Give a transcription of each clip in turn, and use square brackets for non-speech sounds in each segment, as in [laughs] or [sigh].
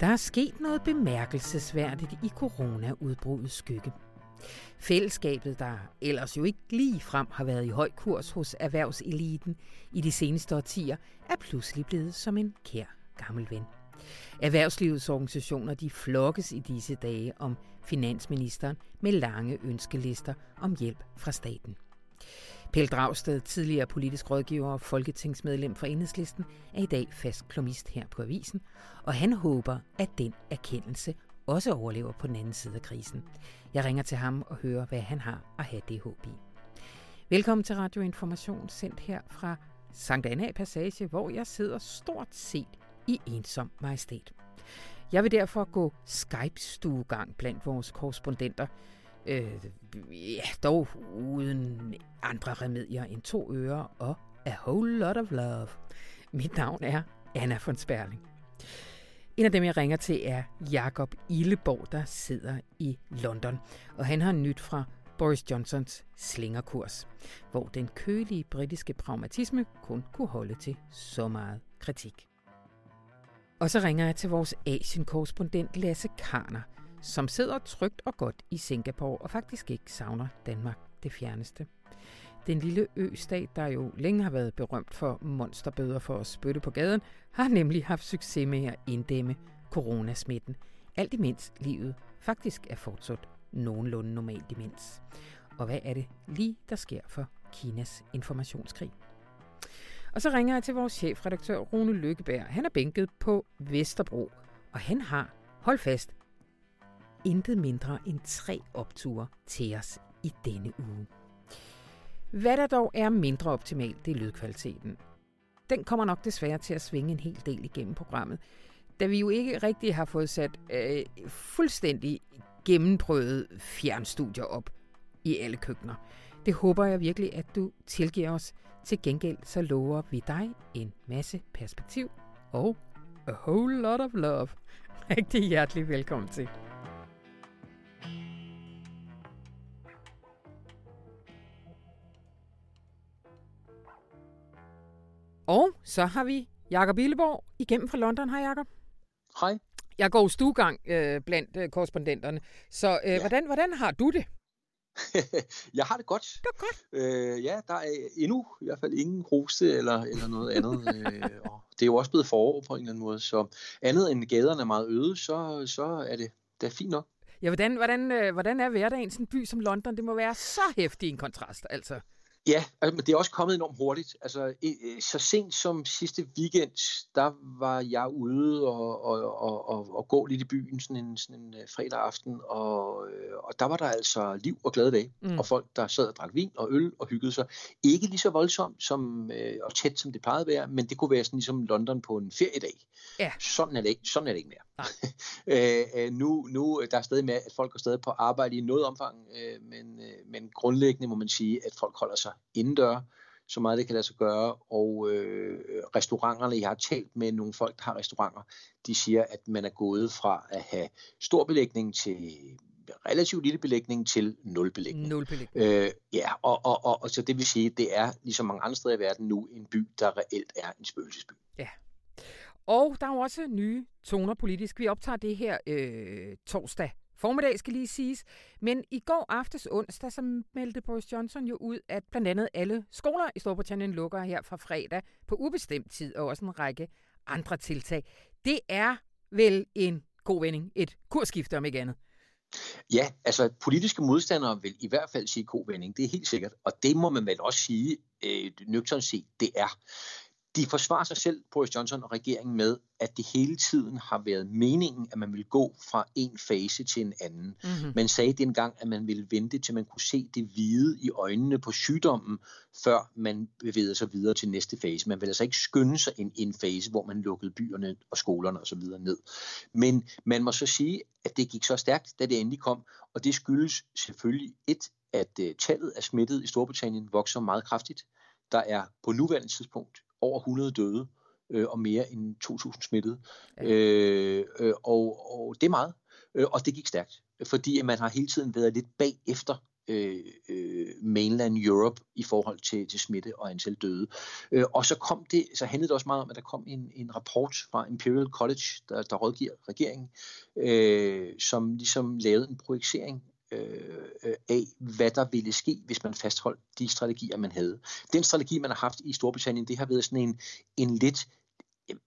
Der er sket noget bemærkelsesværdigt i coronaudbruddets skygge. Fællesskabet, der ellers jo ikke lige frem har været i høj kurs hos erhvervseliten i de seneste årtier, er pludselig blevet som en kær gammel ven. Erhvervslivets organisationer de flokkes i disse dage om finansministeren med lange ønskelister om hjælp fra staten. Pelle Dragsted, tidligere politisk rådgiver og folketingsmedlem for Enhedslisten, er i dag fast klumist her på avisen, og han håber, at den erkendelse også overlever på den anden side af krisen. Jeg ringer til ham og hører, hvad han har at have det håb i. Velkommen til Radio Information, sendt her fra Sankt Anna Passage, hvor jeg sidder stort set i ensom majestæt. Jeg vil derfor gå Skype-stuegang blandt vores korrespondenter, Øh, ja, dog uden andre remedier end to ører og a whole lot of love. Mit navn er Anna von Sperling. En af dem, jeg ringer til, er Jakob Illeborg, der sidder i London. Og han har nyt fra Boris Johnsons slingerkurs, hvor den kølige britiske pragmatisme kun kunne holde til så meget kritik. Og så ringer jeg til vores Asien-korrespondent Lasse Karner, som sidder trygt og godt i Singapore og faktisk ikke savner Danmark det fjerneste. Den lille ø-stat, der jo længe har været berømt for monsterbøder for at spytte på gaden, har nemlig haft succes med at inddæmme coronasmitten. Alt imens livet faktisk er fortsat nogenlunde normalt imens. Og hvad er det lige, der sker for Kinas informationskrig? Og så ringer jeg til vores chefredaktør Rune Lykkeberg. Han er bænket på Vesterbro, og han har, hold fast, intet mindre end tre opture til os i denne uge. Hvad der dog er mindre optimalt, det er lydkvaliteten. Den kommer nok desværre til at svinge en hel del igennem programmet, da vi jo ikke rigtig har fået sat øh, fuldstændig gennemprøvet fjernstudier op i alle køkkener. Det håber jeg virkelig, at du tilgiver os. Til gengæld så lover vi dig en masse perspektiv og a whole lot of love. [laughs] Rigtig hjertelig velkommen til. Og så har vi Jakob Illeborg igennem fra London. Hej Jakob. Hej. Jeg går stuegang øh, blandt øh, korrespondenterne. Så øh, ja. hvordan, hvordan har du det? [laughs] jeg har det godt. Det er godt. Øh, ja, der er endnu i hvert fald ingen hoste eller, eller noget andet. [laughs] øh, og det er jo også blevet forår på en eller anden måde, så andet end gaderne er meget øde, så, så er det, det er fint nok. Ja, hvordan, hvordan, øh, hvordan er hverdagen i sådan en by som London? Det må være så hæftig en kontrast, altså. Ja, altså, men det er også kommet enormt hurtigt. Altså, så sent som sidste weekend, der var jeg ude og, og, og, og, og gå lidt i byen sådan en, sådan en øh, fredag aften, og, øh, og der var der altså liv og glade dage, mm. og folk, der sad og drak vin og øl og hyggede sig. Ikke lige så voldsomt som, øh, og tæt, som det plejede at være, men det kunne være sådan ligesom London på en feriedag. Ja. Sådan er det ikke, sådan er det ikke mere. [laughs] øh, nu, nu der er stadig med, at folk går stadig på arbejde i noget omfang, øh, men, øh, men grundlæggende må man sige, at folk holder sig indendør, så meget det kan lade sig gøre, og øh, restauranterne, jeg har talt med nogle folk, der har restauranter, de siger, at man er gået fra at have stor belægning til relativt lille belægning til nul belægning. Nul belægning. Øh, ja, og, og, og, og så det vil sige, det er ligesom mange andre steder i verden nu en by, der reelt er en spøgelsesby. Ja. Og der er jo også nye toner politisk. Vi optager det her øh, torsdag formiddag, skal lige siges. Men i går aftes onsdag, så meldte Boris Johnson jo ud, at blandt andet alle skoler i Storbritannien lukker her fra fredag på ubestemt tid, og også en række andre tiltag. Det er vel en god vending, et kursskifte om ikke andet. Ja, altså politiske modstandere vil i hvert fald sige god vending, det er helt sikkert. Og det må man vel også sige, øh, nøgternt set, det er de forsvarer sig selv, Boris Johnson og regeringen, med, at det hele tiden har været meningen, at man ville gå fra en fase til en anden. Mm-hmm. Man sagde dengang, at man ville vente, til man kunne se det hvide i øjnene på sygdommen, før man bevægede sig videre til næste fase. Man ville altså ikke skynde sig ind i en fase, hvor man lukkede byerne og skolerne osv. ned. Men man må så sige, at det gik så stærkt, da det endelig kom, og det skyldes selvfølgelig et, at uh, tallet af smittet i Storbritannien vokser meget kraftigt. Der er på nuværende tidspunkt over 100 døde øh, og mere end 2.000 smittede. Ja. Øh, øh, og, og det er meget, øh, og det gik stærkt, fordi man har hele tiden været lidt bagefter øh, øh, mainland Europe i forhold til, til smitte og antal døde. Øh, og så kom det, så handlede det også meget om, at der kom en, en rapport fra Imperial College, der, der rådgiver regeringen, øh, som ligesom lavede en projicering øh, af, hvad der ville ske, hvis man fastholdt de strategier, man havde. Den strategi, man har haft i Storbritannien, det har været sådan en, en lidt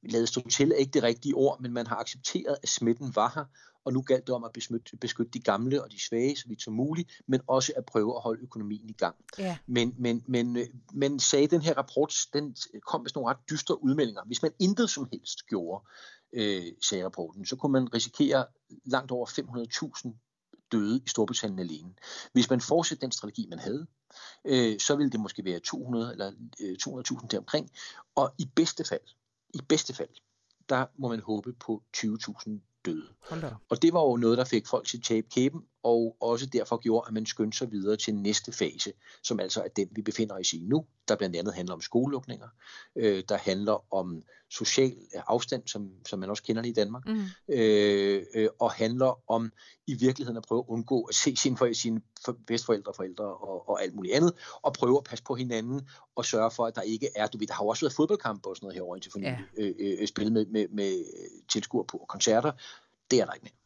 lavet stå til er ikke det rigtige ord, men man har accepteret, at smitten var her, og nu galt det om at beskytte, beskytte de gamle og de svage så vidt som muligt, men også at prøve at holde økonomien i gang. Ja. Men, men, men, men sagde den her rapport, den kom med sådan nogle ret dystre udmeldinger. Hvis man intet som helst gjorde, øh, sagde rapporten, så kunne man risikere langt over 500.000 døde i Storbritannien alene. Hvis man fortsætter den strategi, man havde, øh, så ville det måske være 200 eller øh, 200.000 deromkring. Og i bedste fald, i bedste fald, der må man håbe på 20.000 døde. Og det var jo noget, der fik folk til tabe kæben, og også derfor gjorde, at man skyndte sig videre til næste fase, som altså er den, vi befinder os i nu, der blandt andet handler om skolelukninger, øh, der handler om social afstand, som, som man også kender det i Danmark, mm. øh, øh, og handler om i virkeligheden at prøve at undgå at se sine, for, sine bedstforældre, forældre og, og alt muligt andet, og prøve at passe på hinanden og sørge for, at der ikke er, du ved, der har jo også været fodboldkampe og sådan noget herovre indtil for ja. øh, øh, spillet med, med, med tilskuere på koncerter. Det er der ikke mere.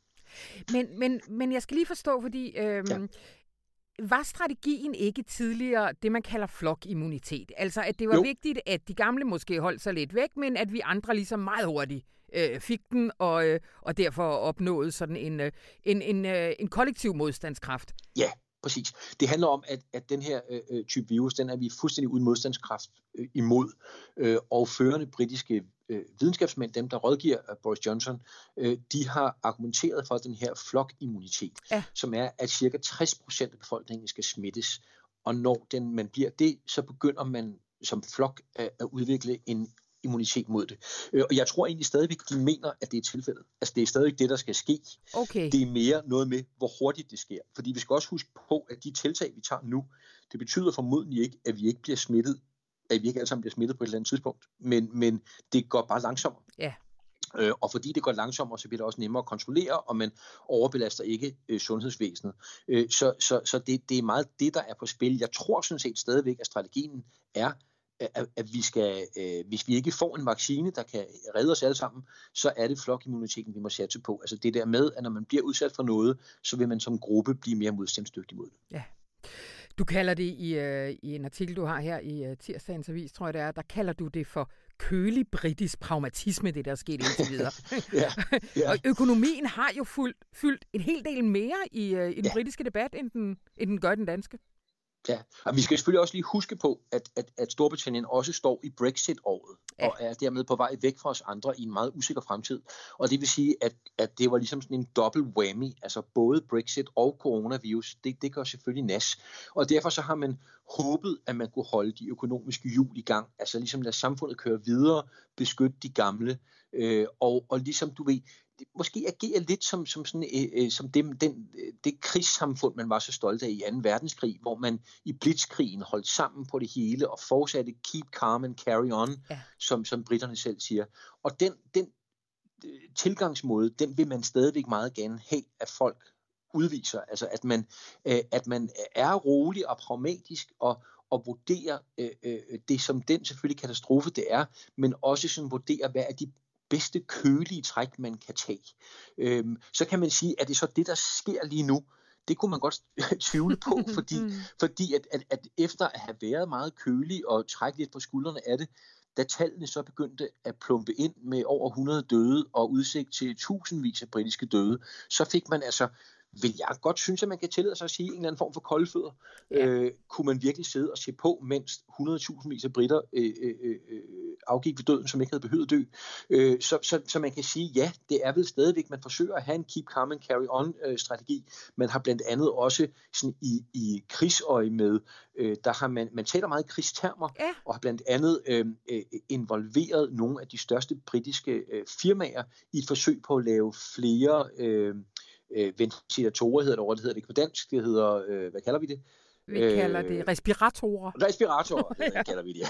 Men, men, men jeg skal lige forstå, fordi øhm, ja. var strategien ikke tidligere det, man kalder flokimmunitet? Altså, at det var jo. vigtigt, at de gamle måske holdt sig lidt væk, men at vi andre ligesom meget hurtigt øh, fik den, og, øh, og derfor opnåede sådan en, øh, en, en, øh, en kollektiv modstandskraft. Ja, præcis. Det handler om, at, at den her øh, øh, type virus, den er vi fuldstændig uden modstandskraft øh, imod. Øh, og førende britiske øh, videnskabsmænd, dem der rådgiver uh, Boris Johnson, øh, de har argumenteret for den her flokimmunitet, ja. som er, at cirka 60% af befolkningen skal smittes. Og når den, man bliver det, så begynder man som flok at, at udvikle en immunitet mod det. Øh, og jeg tror egentlig stadigvæk, de mener, at det er tilfældet. Altså det er stadigvæk det, der skal ske. Okay. Det er mere noget med, hvor hurtigt det sker. Fordi vi skal også huske på, at de tiltag, vi tager nu, det betyder formodentlig ikke, at vi ikke bliver smittet, at vi ikke alle sammen bliver smittet på et eller andet tidspunkt. Men, men det går bare langsommere. Ja. Øh, og fordi det går langsommere, så bliver det også nemmere at kontrollere, og man overbelaster ikke øh, sundhedsvæsenet. Øh, så så, så det, det er meget det, der er på spil. Jeg tror sådan set stadigvæk, at strategien er, at, at vi skal, øh, hvis vi ikke får en vaccine, der kan redde os alle sammen, så er det flokimmuniteten, vi må satse på. Altså det der med, at når man bliver udsat for noget, så vil man som gruppe blive mere modstandsdygtig mod det. Ja. Du kalder det i, øh, i en artikel, du har her i øh, tirsdagens avis, tror jeg det er, der kalder du det for kølig britisk pragmatisme, det der er sket indtil videre. [laughs] ja, ja. Og økonomien har jo fyldt, fyldt en hel del mere i, øh, i den ja. britiske debat, end den, end den gør den danske. Ja, og vi skal selvfølgelig også lige huske på, at, at, at Storbritannien også står i Brexit-året, ja. og er dermed på vej væk fra os andre i en meget usikker fremtid. Og det vil sige, at, at det var ligesom sådan en dobbelt whammy, altså både Brexit og coronavirus, det, det gør selvfølgelig nas. Og derfor så har man håbet, at man kunne holde de økonomiske hjul i gang, altså ligesom lade samfundet køre videre, beskytte de gamle, øh, og, og ligesom du ved, måske agerer lidt som, som, sådan, øh, øh, som det, den, det krigssamfund, man var så stolt af i 2. verdenskrig, hvor man i blitzkrigen holdt sammen på det hele og fortsatte keep calm and carry on, ja. som, som britterne selv siger. Og den, den øh, tilgangsmåde, den vil man stadigvæk meget gerne have, at folk udviser. Altså at man, øh, at man er rolig og pragmatisk og, og vurderer øh, øh, det som den selvfølgelig katastrofe det er, men også sådan vurderer, hvad er de bedste kølige træk, man kan tage. Øhm, så kan man sige, at det er så det, der sker lige nu. Det kunne man godt [laughs] tvivle på, [laughs] fordi, mm. fordi at, at, at efter at have været meget kølig og trække lidt på skuldrene af det, da tallene så begyndte at plumpe ind med over 100 døde og udsigt til tusindvis af britiske døde, så fik man altså vil jeg godt synes, at man kan tillade sig at sige en eller anden form for koldfødder. Ja. Øh, kunne man virkelig sidde og se på, mens 100.000 vis af britter øh, øh, øh, afgik ved døden, som ikke havde behøvet dø. Øh, så, så, så man kan sige, ja, det er vel stadigvæk, man forsøger at have en keep calm and carry on øh, strategi. Man har blandt andet også sådan i, i krigsøje med, øh, der har man, man taler meget krigstermer, ja. og har blandt andet øh, øh, involveret nogle af de største britiske øh, firmaer i et forsøg på at lave flere øh, øh, ventilatorer, hedder det over, det hedder det ikke på dansk, det hedder, øh, hvad kalder vi det? vi øh, kalder det respiratorer. Respiratorer, [laughs] ja. kalder vi det.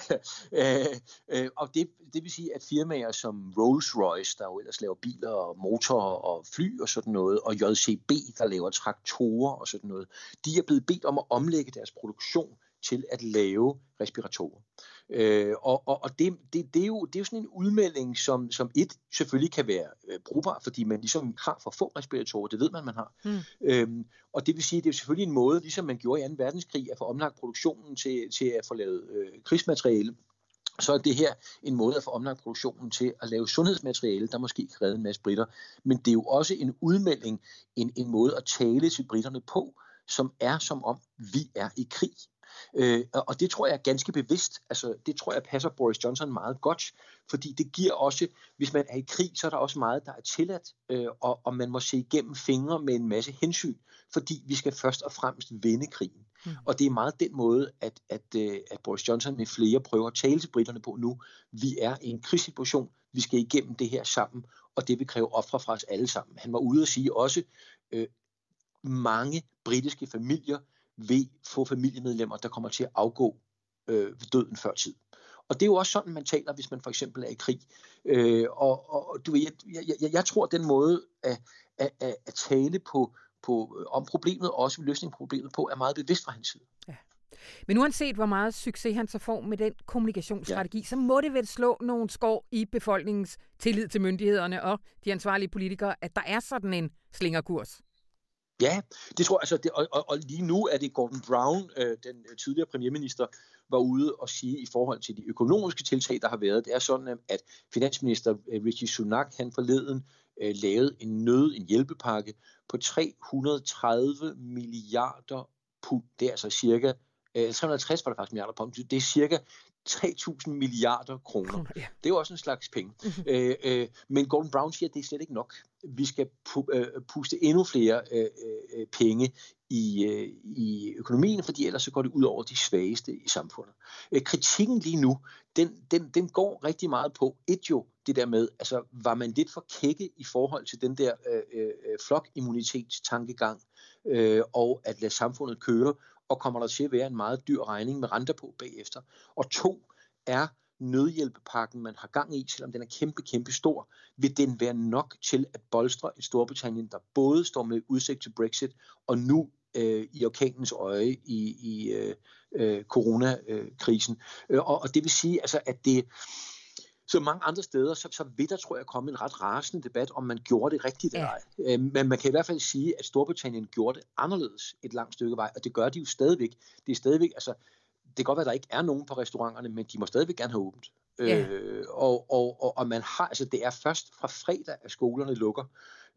øh, øh, og det, det vil sige, at firmaer som Rolls-Royce, der jo ellers laver biler og motorer og fly og sådan noget, og JCB, der laver traktorer og sådan noget, de er blevet bedt om at omlægge deres produktion til at lave respiratorer. Øh, og og, og det, det, det, er jo, det er jo sådan en udmelding, som, som et selvfølgelig kan være øh, brugbar, fordi man ligesom har for få respiratorer, det ved man, man har. Mm. Øhm, og det vil sige, det er selvfølgelig en måde, ligesom man gjorde i 2. verdenskrig, at få omlagt produktionen til, til at få lavet øh, krigsmateriale, så er det her en måde at få omlagt produktionen til at lave sundhedsmateriale, der måske kan redde en masse britter. Men det er jo også en udmelding, en, en måde at tale til britterne på, som er som om, vi er i krig. Øh, og det tror jeg er ganske bevidst. Altså, det tror jeg passer Boris Johnson meget godt, fordi det giver også, hvis man er i krig, så er der også meget, der er tilladt, øh, og, og man må se igennem fingre med en masse hensyn, fordi vi skal først og fremmest vinde krigen. Mm. Og det er meget den måde, at, at, øh, at Boris Johnson med flere prøver at tale til britterne på nu. Vi er i en krigssituation, vi skal igennem det her sammen, og det vil kræve ofre fra os alle sammen. Han var ude at sige også, øh, mange britiske familier vil få familiemedlemmer, der kommer til at afgå øh, ved døden før tid. Og det er jo også sådan, man taler, hvis man for eksempel er i krig. Øh, og, og du ved, jeg, jeg, jeg tror, at den måde at, at, at, at tale på, på, om problemet, og også løsning på problemet på, er meget bevidst fra hans side. Ja. Men uanset hvor meget succes han så får med den kommunikationsstrategi, ja. så må det vel slå nogle skår i befolkningens tillid til myndighederne og de ansvarlige politikere, at der er sådan en slingerkurs. Ja, det tror jeg. Altså, det, og, og, og lige nu er det Gordon Brown, øh, den øh, tidligere premierminister, var ude og sige i forhold til de økonomiske tiltag, der har været. Det er sådan, øh, at finansminister øh, Richie Sunak, han forleden øh, lavede en nød, en hjælpepakke på 330 milliarder pund. Det er altså cirka øh, 350 var det faktisk milliarder pund. Det er cirka 3.000 milliarder kroner. Ja. Det er jo også en slags penge. Mm-hmm. Øh, øh, men Gordon Brown siger, at det er slet ikke nok. Vi skal pu- øh, puste endnu flere øh, øh, penge i, øh, i økonomien, fordi ellers så går det ud over de svageste i samfundet. Øh, kritikken lige nu, den, den, den går rigtig meget på et jo det der med, altså var man lidt for kække i forhold til den der øh, øh, flokimmunitetstankegang, øh, og at lade samfundet køre, og kommer der til at være en meget dyr regning med renter på bagefter. Og to er nødhjælpepakken, man har gang i, selvom den er kæmpe, kæmpe stor, vil den være nok til at bolstre et Storbritannien, der både står med udsigt til Brexit, og nu øh, i orkanens øje i, i øh, øh, coronakrisen. Øh, og, og det vil sige, altså, at det så mange andre steder, så, så vil der, tror jeg, komme en ret rasende debat, om man gjorde det rigtigt eller ej. Øh, men man kan i hvert fald sige, at Storbritannien gjorde det anderledes et langt stykke vej, og det gør de jo stadigvæk. Det er stadigvæk, altså, det kan godt være, at der ikke er nogen på restauranterne, men de må stadigvæk gerne have åbent. Ja. Øh, og, og, og, og man har, altså det er først fra fredag, at skolerne lukker,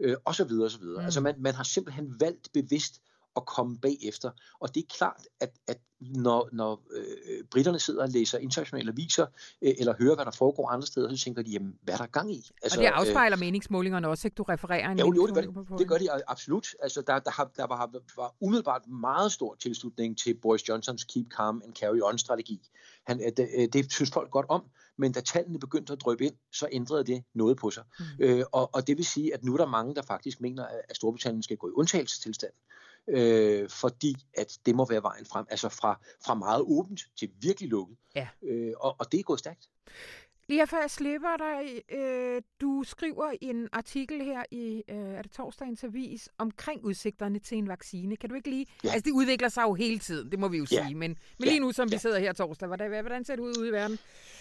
øh, og så videre, og så videre. Mm. Altså man, man har simpelthen valgt bevidst at komme bagefter. Og det er klart, at, at når, når øh, britterne sidder og læser internationale aviser, øh, eller hører, hvad der foregår andre steder, så tænker de, jamen, hvad er der gang i? Altså, og det afspejler øh, meningsmålingerne også, ikke? Du refererer en ja, jo, det gør det. Det gør de absolut. Altså, der, der, har, der var, var umiddelbart meget stor tilslutning til Boris Johnsons Keep Calm and Carry On-strategi. Han, øh, det, øh, det synes folk godt om, men da tallene begyndte at drøbe ind, så ændrede det noget på sig. Mm. Øh, og, og det vil sige, at nu er der mange, der faktisk mener, at Storbritannien skal gå i undtagelsestilstand øh, fordi at det må være vejen frem, altså fra, fra meget åbent til virkelig lukket. Ja. Øh, og, og det er gået stærkt. Lige før jeg slipper dig, øh, du skriver en artikel her i øh, er det torsdagens avis omkring udsigterne til en vaccine. Kan du ikke lige... Ja. Altså, det udvikler sig jo hele tiden, det må vi jo ja. sige. Men, men lige nu, som ja. vi sidder her torsdag, hvordan, hvordan ser det ud ude i verden?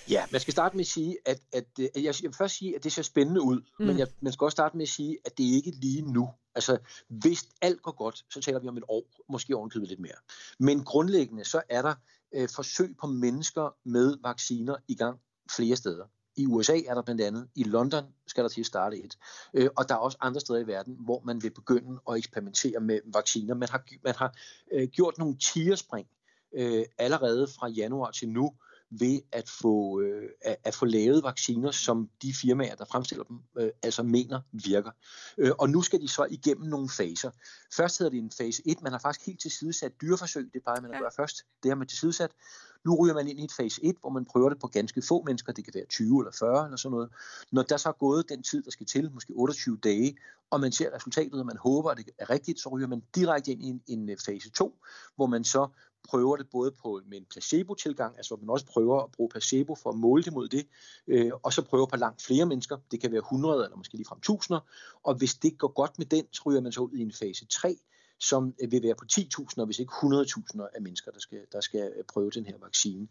Ja, man skal starte med at sige, at, at, at jeg vil først sige, at det ser spændende ud, mm. men jeg, man skal også starte med at sige, at det ikke lige nu. Altså, hvis alt går godt, så taler vi om et år, måske ovenkøbet lidt mere. Men grundlæggende, så er der øh, forsøg på mennesker med vacciner i gang flere steder. I USA er der blandt andet, i London skal der til at starte et, øh, og der er også andre steder i verden, hvor man vil begynde at eksperimentere med vacciner. Man har, man har øh, gjort nogle tierspring øh, allerede fra januar til nu, ved at få, øh, at, at få lavet vacciner, som de firmaer, der fremstiller dem, øh, altså mener virker. Øh, og nu skal de så igennem nogle faser. Først hedder det en fase 1, man har faktisk helt tilsidesat dyreforsøg, det plejer man at gøre først, det har man tilsidesat. Nu ryger man ind i et fase 1, hvor man prøver det på ganske få mennesker, det kan være 20 eller 40 eller sådan noget. Når der så er gået den tid, der skal til, måske 28 dage, og man ser resultatet, og man håber, at det er rigtigt, så ryger man direkte ind i en, en øh, fase 2, hvor man så prøver det både på, med en placebo-tilgang, altså hvor man også prøver at bruge placebo for at måle det mod det, øh, og så prøver på langt flere mennesker, det kan være 100 eller måske ligefrem tusinder, og hvis det går godt med den, så ryger man så ud i en fase 3, som vil være på 10.000, hvis ikke 100.000 af mennesker, der skal, der skal øh, prøve den her vaccine.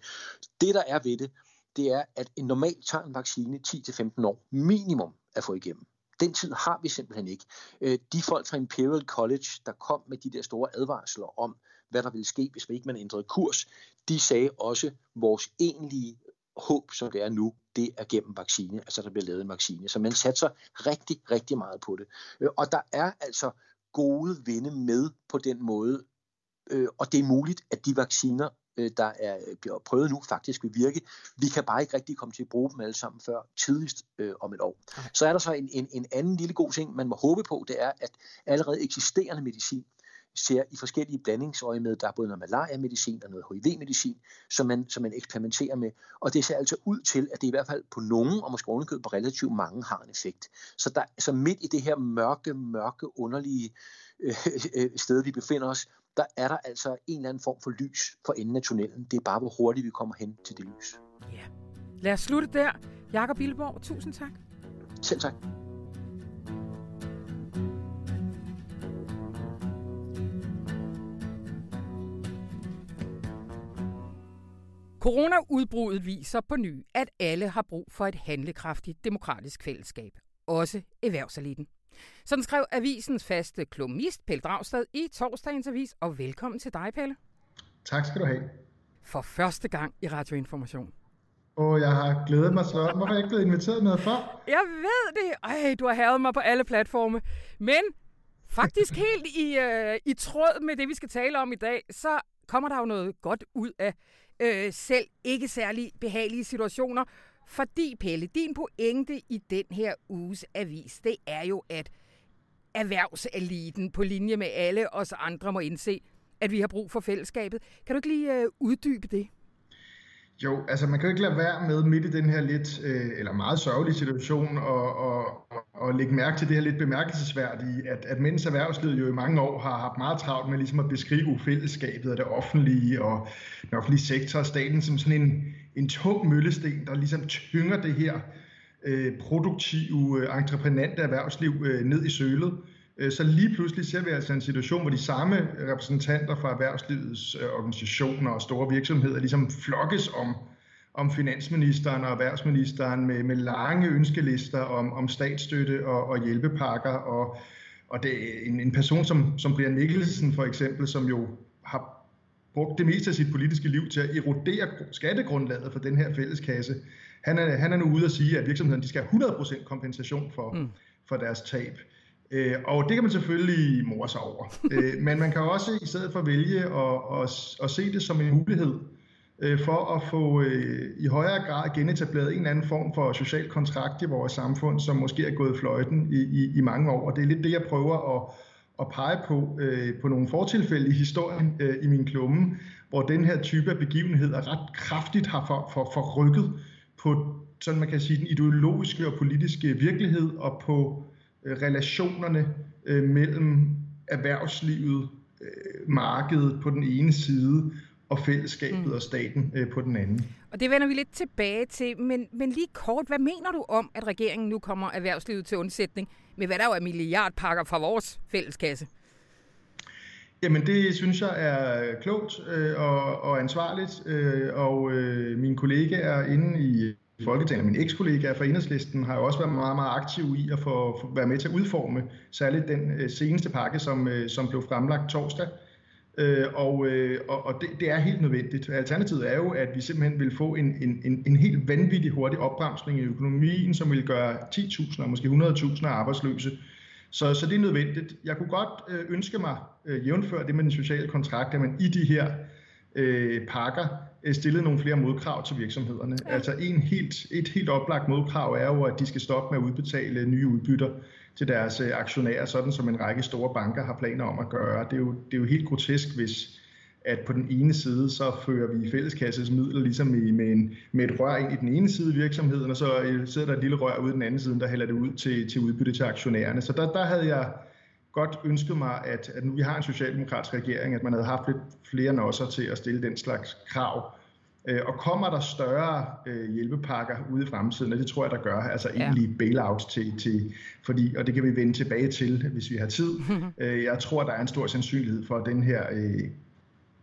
Det, der er ved det, det er, at en normalt tager en vaccine 10-15 år minimum at få igennem. Den tid har vi simpelthen ikke. Øh, de folk fra Imperial College, der kom med de der store advarsler om, hvad der ville ske, hvis man ikke man ændrede kurs, de sagde også, at vores egentlige håb, som det er nu, det er gennem vaccine, altså der bliver lavet en vaccine. Så man satser rigtig, rigtig meget på det. Øh, og der er altså gode vinde med på den måde. Øh, og det er muligt, at de vacciner, øh, der er bliver prøvet nu, faktisk vil virke. Vi kan bare ikke rigtig komme til at bruge dem alle sammen før tidligst øh, om et år. Okay. Så er der så en, en, en anden lille god ting, man må håbe på, det er, at allerede eksisterende medicin ser i forskellige blandingsøje med, der er både noget malaria-medicin og noget HIV-medicin, som man, som man eksperimenterer med. Og det ser altså ud til, at det i hvert fald på nogen, og måske ovenikøbet på relativt mange, har en effekt. Så, der, så midt i det her mørke, mørke, underlige øh, øh, sted, vi befinder os, der er der altså en eller anden form for lys for enden af tunnelen. Det er bare, hvor hurtigt vi kommer hen til det lys. Ja. Lad os slutte der. Jakob Billeborg, tusind tak. Selv tak. Corona-udbruddet viser på ny, at alle har brug for et handlekraftigt demokratisk fællesskab. Også erhvervseliten. Sådan skrev avisens faste klumist, Pelle Dragstad, i torsdagens avis. Og velkommen til dig, Pelle. Tak skal du have. For første gang i Radioinformation. Og jeg har glædet mig så. Hvorfor er jeg ikke blevet inviteret med før? Jeg ved det. Ej, du har havet mig på alle platforme. Men faktisk [laughs] helt i, øh, i tråd med det, vi skal tale om i dag, så kommer der jo noget godt ud af øh, selv ikke særlig behagelige situationer. Fordi, Pelle, din pointe i den her uges avis, det er jo, at erhvervseliten på linje med alle os andre må indse, at vi har brug for fællesskabet. Kan du ikke lige øh, uddybe det? Jo, altså man kan jo ikke lade være med midt i den her lidt, øh, eller meget sørgelige situation, og, og, og lægge mærke til det her lidt bemærkelsesværdige, at, at mens erhvervslivet jo i mange år har haft meget travlt med ligesom at beskrive fællesskabet og det offentlige og den offentlige sektor og staten som sådan en, en tung møllesten, der ligesom tynger det her øh, produktive, øh, entreprenante erhvervsliv øh, ned i sølet, øh, så lige pludselig ser vi altså en situation, hvor de samme repræsentanter fra erhvervslivets øh, organisationer og store virksomheder ligesom flokkes om, om finansministeren og erhvervsministeren med, med lange ønskelister om, om statsstøtte og, og hjælpepakker. Og, og det er en, en person som, som Brian Mikkelsen for eksempel, som jo har brugt det meste af sit politiske liv til at erodere skattegrundlaget for den her fælleskasse. Han er, han er nu ude at sige, at virksomheden de skal have 100% kompensation for, mm. for deres tab. Øh, og det kan man selvfølgelig more sig over. øh, men man kan også i stedet for vælge at, at, at se det som en mulighed øh, for at få øh, i højere grad genetableret en eller anden form for social kontrakt i vores samfund, som måske er gået fløjten i, i, i mange år. Og det er lidt det, jeg prøver at, at pege på, øh, på nogle fortilfælde i historien øh, i min klumme, hvor den her type af begivenheder ret kraftigt har for, for, forrykket på sådan man kan sige, den ideologiske og politiske virkelighed og på relationerne øh, mellem erhvervslivet, øh, markedet på den ene side og fællesskabet mm. og staten øh, på den anden. Og det vender vi lidt tilbage til, men, men lige kort, hvad mener du om, at regeringen nu kommer erhvervslivet til undsætning med hvad der jo er milliardpakker fra vores fælleskasse? Jamen det synes jeg er klogt øh, og, og ansvarligt, øh, og øh, mine kollegaer inde i Folketinget, min ekskollega fra Enhedslisten, har jo også været meget, meget aktiv i at få, få være med til at udforme særligt den øh, seneste pakke, som, øh, som blev fremlagt torsdag. Øh, og øh, og det, det er helt nødvendigt. Alternativet er jo, at vi simpelthen vil få en, en, en, en helt vanvittig hurtig opbremsning i økonomien, som vil gøre 10.000 og måske 100.000 arbejdsløse. Så, så det er nødvendigt. Jeg kunne godt øh, ønske mig, øh, jævnfør det med den sociale kontrakt, at man i de her øh, pakker øh, stillede nogle flere modkrav til virksomhederne. Ja. Altså en helt, et helt oplagt modkrav er jo, at de skal stoppe med at udbetale nye udbytter til deres øh, aktionærer, sådan som en række store banker har planer om at gøre. Det er jo, det er jo helt grotesk, hvis at på den ene side, så fører vi fælleskasses midler ligesom i, med, en, med et rør ind i den ene side af virksomheden, og så øh, sidder der et lille rør ude i den anden side, der hælder det ud til, til udbytte til aktionærerne. Så der, der havde jeg godt ønsket mig, at, at nu vi har en socialdemokratisk regering, at man havde haft lidt flere nosser til at stille den slags krav. Øh, og kommer der større øh, hjælpepakker ude i fremtiden, og det tror jeg, der gør, altså ja. egentlig bailouts til, til, fordi, og det kan vi vende tilbage til, hvis vi har tid. [laughs] øh, jeg tror, der er en stor sandsynlighed for, at den her øh,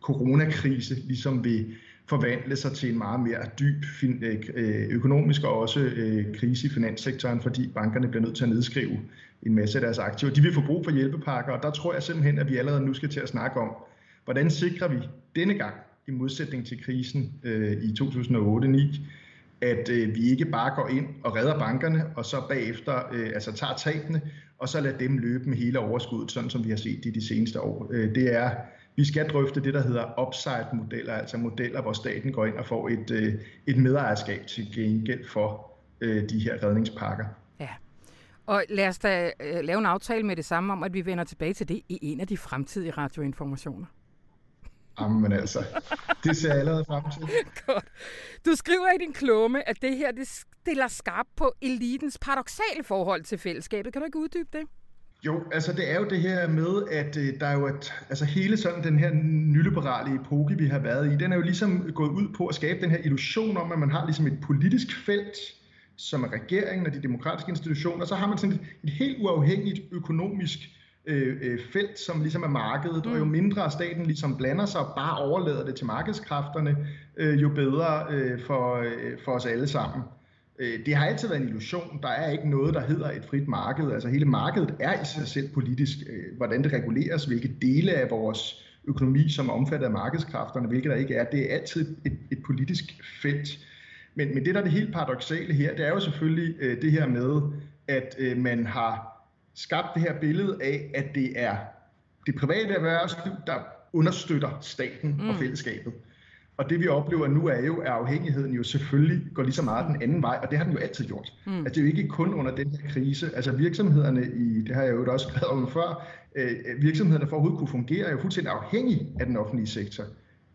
coronakrise ligesom vil forvandle sig til en meget mere dyb øh, øh, økonomisk og også øh, krise i finanssektoren, fordi bankerne bliver nødt til at nedskrive en masse af deres aktiver. De vil få brug for hjælpepakker, og der tror jeg simpelthen, at vi allerede nu skal til at snakke om, hvordan sikrer vi denne gang, i modsætning til krisen øh, i 2008-2009, at øh, vi ikke bare går ind og redder bankerne, og så bagefter øh, altså tager tabene, og så lader dem løbe med hele overskuddet, sådan som vi har set det de seneste år. Øh, det er vi skal drøfte det, der hedder upside-modeller, altså modeller, hvor staten går ind og får et, øh, et medejerskab til gengæld for øh, de her redningspakker. Ja, og lad os da øh, lave en aftale med det samme om, at vi vender tilbage til det i en af de fremtidige radioinformationer. Jamen altså, det ser jeg allerede frem til. [laughs] Godt. Du skriver i din klumme, at det her det stiller skarpt på elitens paradoxale forhold til fællesskabet. Kan du ikke uddybe det? Jo, altså det er jo det her med, at øh, der er jo et, altså hele sådan den her nyliberale epoke, vi har været i, den er jo ligesom gået ud på at skabe den her illusion om, at man har ligesom et politisk felt, som er regeringen og de demokratiske institutioner, så har man sådan et, et helt uafhængigt økonomisk øh, øh, felt, som ligesom er markedet, mm. og jo mm. mindre staten ligesom blander sig og bare overlader det til markedskræfterne, øh, jo bedre øh, for, øh, for os alle sammen. Øh, det har altid været en illusion. Der er ikke noget, der hedder et frit marked. Altså hele markedet er i sig selv politisk. Øh, hvordan det reguleres, hvilke dele af vores økonomi, som er omfattet af markedskræfterne, hvilke der ikke er, det er altid et, et politisk felt. Men, men det, der er det helt paradoxale her, det er jo selvfølgelig øh, det her med, at øh, man har skabt det her billede af, at det er det private erhvervsliv, der understøtter staten mm. og fællesskabet. Og det vi oplever nu er jo, at afhængigheden jo selvfølgelig går lige så meget den anden vej, og det har den jo altid gjort. Mm. Altså det er jo ikke kun under den her krise. Altså virksomhederne i, det har jeg jo også skrevet om før, øh, virksomhederne for at overhovedet kunne fungere er jo fuldstændig afhængige af den offentlige sektor.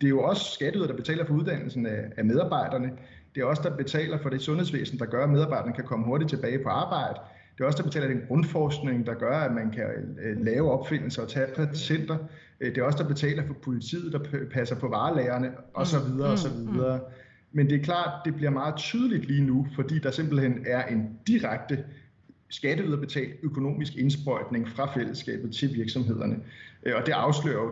Det er jo også skatteyder, der betaler for uddannelsen af, af medarbejderne. Det er også der betaler for det sundhedsvæsen, der gør, at medarbejderne kan komme hurtigt tilbage på arbejde. Det er også der betaler den grundforskning, der gør, at man kan øh, lave opfindelser og tage patienter. Øh, det er også der betaler for politiet, der passer på varelagerne osv. Mm, osv. Mm, mm. Men det er klart, det bliver meget tydeligt lige nu, fordi der simpelthen er en direkte skatteyderbetalt økonomisk indsprøjtning fra fællesskabet til virksomhederne. Øh, og det afslører jo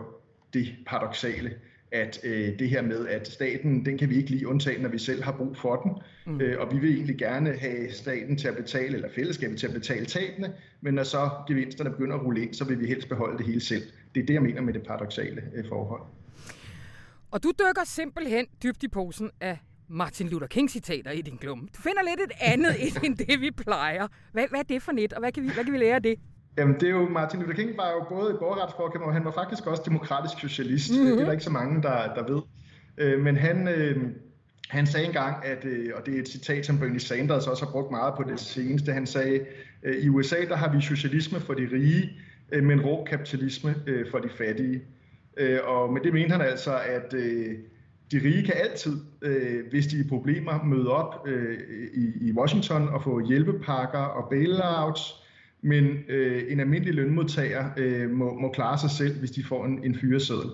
det paradoxale at øh, det her med, at staten, den kan vi ikke lige undtage, når vi selv har brug for den. Mm. Øh, og vi vil egentlig gerne have staten til at betale, eller fællesskabet til at betale tabene, men når så gevinsterne begynder at rulle ind, så vil vi helst beholde det hele selv. Det er det, jeg mener med det paradoxale øh, forhold. Og du dykker simpelthen dybt i posen af Martin Luther King-citater i din klum. Du finder lidt et andet [laughs] end det, vi plejer. Hvad, hvad er det for net, og hvad kan vi, hvad kan vi lære af det? Jamen, det er jo, Martin Luther King var jo både et borgerretsforkæmper, og han var faktisk også demokratisk socialist. Mm-hmm. Det er der ikke så mange, der, der ved. Øh, men han, øh, han sagde engang, at, øh, og det er et citat, som Bernie Sanders også har brugt meget på det seneste, han sagde, øh, i USA der har vi socialisme for de rige, øh, men rå kapitalisme øh, for de fattige. Øh, og med det mente han altså, at øh, de rige kan altid, øh, hvis de er problemer, møde op øh, i, i Washington og få hjælpepakker og bailouts, men øh, en almindelig lønmodtager øh, må, må klare sig selv, hvis de får en, en fyreseddel.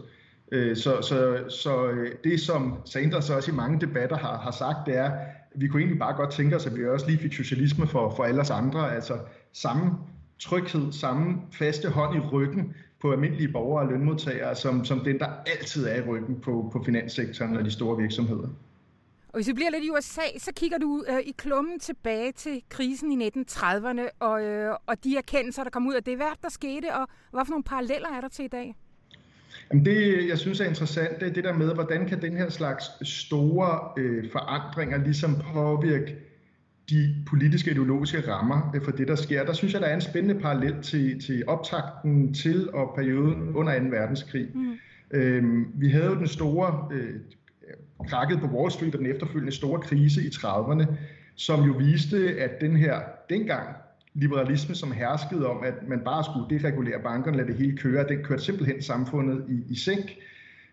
Øh, så så, så øh, det, som Sanders også i mange debatter har, har sagt, det er, at vi kunne egentlig bare godt tænke os, at vi også lige fik socialisme for, for alle os andre, altså samme tryghed, samme faste hånd i ryggen på almindelige borgere og lønmodtagere, som, som den, der altid er i ryggen på, på finanssektoren og de store virksomheder. Og hvis vi bliver lidt i USA, så kigger du øh, i klummen tilbage til krisen i 1930'erne og, øh, og de erkendelser, der kom ud af det. Hvad der skete, og hvad for nogle paralleller er der til i dag? Jamen det, jeg synes er interessant, det er det der med, hvordan kan den her slags store øh, forandringer ligesom påvirke de politiske ideologiske rammer øh, for det, der sker. Der synes jeg, der er en spændende parallel til, til optakten til og perioden under 2. verdenskrig. Mm. Øhm, vi havde jo den store øh, krakket på Wall Street og den efterfølgende store krise i 30'erne, som jo viste, at den her dengang liberalisme, som herskede om, at man bare skulle deregulere bankerne, lade det hele køre, den kørte simpelthen samfundet i, i sænk.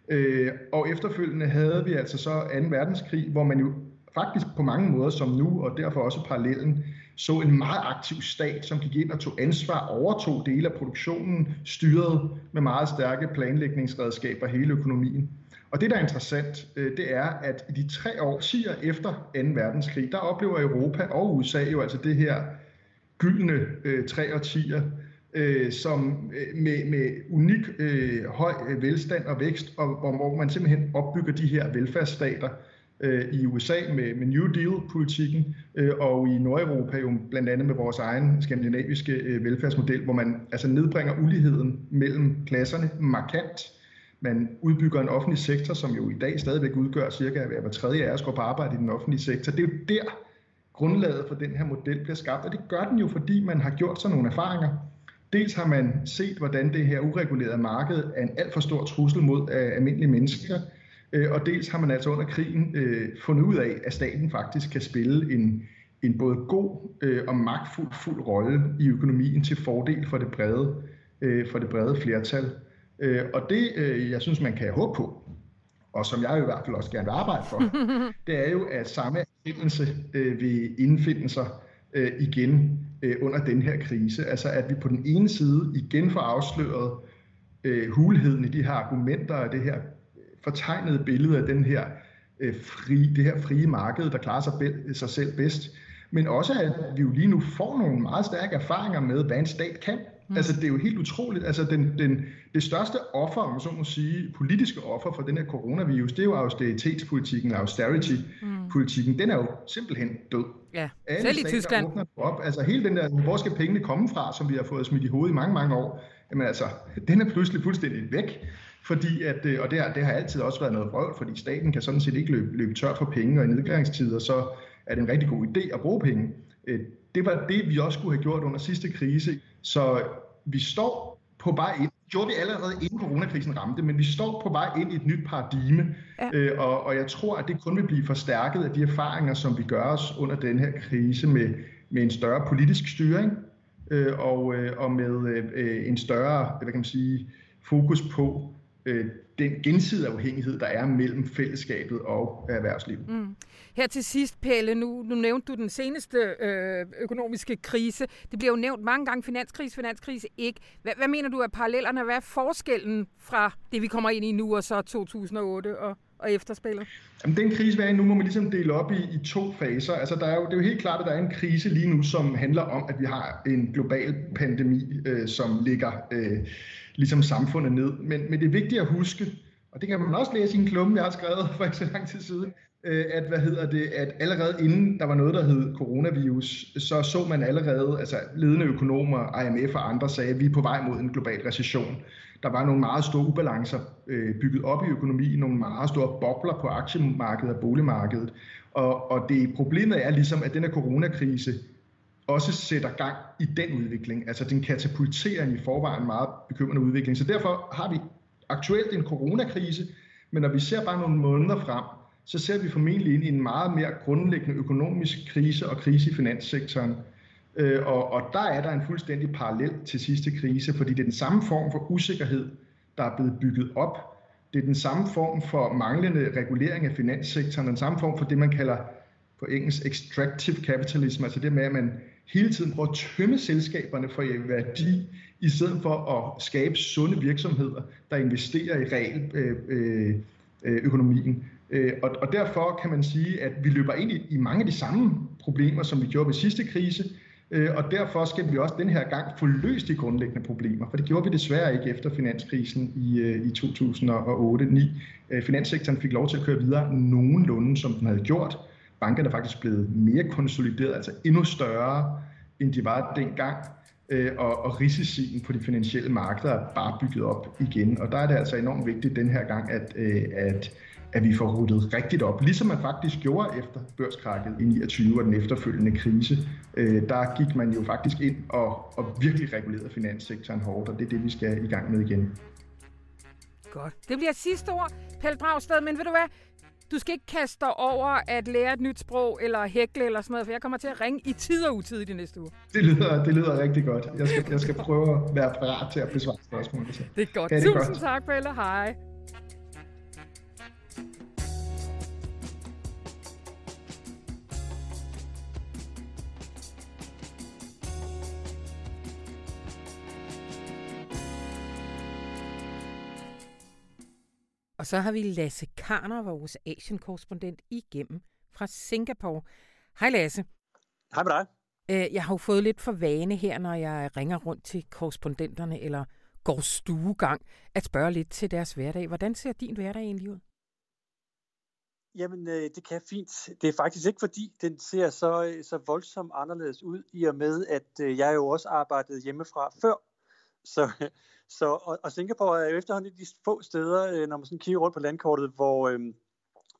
Øh, og efterfølgende havde vi altså så 2. verdenskrig, hvor man jo faktisk på mange måder som nu, og derfor også parallellen, så en meget aktiv stat, som gik ind og tog ansvar, overtog dele af produktionen, styrede med meget stærke planlægningsredskaber hele økonomien. Og det, der er interessant, øh, det er, at i de tre år, årtier efter 2. verdenskrig, der oplever Europa og USA jo altså det her gyldne øh, tre årtier, øh, som øh, med, med unik øh, høj øh, velstand og vækst, og hvor, hvor man simpelthen opbygger de her velfærdsstater, øh, i USA med, med New Deal-politikken, øh, og i Nordeuropa jo blandt andet med vores egen skandinaviske øh, velfærdsmodel, hvor man altså nedbringer uligheden mellem klasserne markant. Man udbygger en offentlig sektor, som jo i dag stadigvæk udgør cirka hver tredje af os går på arbejde i den offentlige sektor. Det er jo der, grundlaget for den her model bliver skabt, og det gør den jo, fordi man har gjort sig nogle erfaringer. Dels har man set, hvordan det her uregulerede marked er en alt for stor trussel mod øh, almindelige mennesker, øh, og dels har man altså under krigen øh, fundet ud af, at staten faktisk kan spille en, en både god øh, og magtfuld fuld rolle i økonomien til fordel for det brede, øh, for det brede flertal. Øh, og det, øh, jeg synes, man kan håbe på, og som jeg i hvert fald også gerne vil arbejde for, [laughs] det er jo, at samme erkendelse øh, vil indfinde sig øh, igen øh, under den her krise. Altså at vi på den ene side igen får afsløret øh, hulheden i de her argumenter og det her fortegnede billede af den her, øh, fri, det her frie marked, der klarer sig, be, sig selv bedst. Men også at vi jo lige nu får nogle meget stærke erfaringer med, hvad en stat kan. Mm. Altså det er jo helt utroligt. Altså den, den, det største offer, om så må sige, politiske offer for den her coronavirus, det er jo austeritetspolitikken, austerity-politikken. Mm. Den er jo simpelthen død. Ja, Alle selv i Tyskland. Op. Altså hele den der, hvor skal pengene komme fra, som vi har fået smidt i hovedet i mange, mange år, jamen altså, den er pludselig fuldstændig væk. Fordi at, øh, og det har, det har altid også været noget vrøvl, fordi staten kan sådan set ikke løbe, løbe tør for penge, og i nedgangstider så er det en rigtig god idé at bruge penge. Øh, det var det, vi også skulle have gjort under sidste krise. Så vi står på vej ind. Gjorde vi allerede inden coronakrisen ramte, men vi står på vej ind i et nyt paradigme, ja. øh, og, og jeg tror, at det kun vil blive forstærket af de erfaringer, som vi gør os under den her krise med, med en større politisk styring, øh, og, øh, og med øh, en større, hvad kan man sige, fokus på øh, den gensidige afhængighed, der er mellem fællesskabet og erhvervslivet. Mm. Her til sidst, Pelle, nu, nu nævnte du den seneste øh, økonomiske krise. Det bliver jo nævnt mange gange, finanskrise, finanskrise ikke. Hvad, hvad mener du af parallellerne? Hvad er forskellen fra det, vi kommer ind i nu, og så 2008 og, og efterspillet? Jamen, den krise, vi er i nu, må man ligesom dele op i, i to faser. Altså, der er jo, det er jo helt klart, at der er en krise lige nu, som handler om, at vi har en global pandemi, øh, som ligger... Øh, ligesom samfundet ned. Men, men det er vigtigt at huske, og det kan man også læse i en klumme, jeg har skrevet for ikke så lang tid siden, øh, at, hvad hedder det, at allerede inden der var noget, der hed coronavirus, så så man allerede, altså ledende økonomer, IMF og andre sagde, at vi er på vej mod en global recession. Der var nogle meget store ubalancer øh, bygget op i økonomien, nogle meget store bobler på aktiemarkedet og boligmarkedet. Og, og det problemet er ligesom, at den her coronakrise også sætter gang i den udvikling. Altså den katapulterer en i forvejen meget bekymrende udvikling. Så derfor har vi aktuelt en coronakrise, men når vi ser bare nogle måneder frem, så ser vi formentlig ind i en meget mere grundlæggende økonomisk krise og krise i finanssektoren. Øh, og, og der er der en fuldstændig parallel til sidste krise, fordi det er den samme form for usikkerhed, der er blevet bygget op. Det er den samme form for manglende regulering af finanssektoren, den samme form for det, man kalder på engelsk extractive capitalism, altså det med, at man hele tiden prøver at tømme selskaberne for værdi, i stedet for at skabe sunde virksomheder, der investerer i realøkonomien. øh, øh, økonomien. Øh, og, og derfor kan man sige, at vi løber ind i, i mange af de samme problemer, som vi gjorde ved sidste krise, øh, og derfor skal vi også den her gang få løst de grundlæggende problemer, for det gjorde vi desværre ikke efter finanskrisen i, øh, i 2008-2009. Øh, finanssektoren fik lov til at køre videre nogenlunde, som den havde gjort, bankerne er faktisk blevet mere konsolideret, altså endnu større, end de var dengang, øh, og, og risicien på de finansielle markeder er bare bygget op igen. Og der er det altså enormt vigtigt den her gang, at, øh, at, at vi får ruttet rigtigt op, ligesom man faktisk gjorde efter børskrakket i 29 og den efterfølgende krise. Øh, der gik man jo faktisk ind og, og virkelig regulerede finanssektoren hårdt, og det er det, vi skal i gang med igen. Godt. Det bliver sidste ord, Pelle Dragsted, men ved du hvad? Du skal ikke kaste dig over at lære et nyt sprog eller hækle eller sådan noget, for jeg kommer til at ringe i tid og utid i de næste uge. Det lyder, det lyder rigtig godt. Jeg skal, jeg skal prøve at være parat til at besvare spørgsmålet. Det er godt. Det er Tusind godt. tak, Pelle. Hej. Så har vi Lasse Karner, vores Asien-korrespondent, igennem fra Singapore. Hej Lasse. Hej med dig. Øh, jeg har jo fået lidt for vane her, når jeg ringer rundt til korrespondenterne eller går stuegang, at spørge lidt til deres hverdag. Hvordan ser din hverdag egentlig ud? Jamen, øh, det kan fint. Det er faktisk ikke fordi, den ser så, øh, så voldsomt anderledes ud, i og med, at jeg jo også arbejdede hjemmefra før. Så, så, og, og Singapore er jo efterhånden de få steder, øh, når man sådan kigger rundt på landkortet, hvor, øh,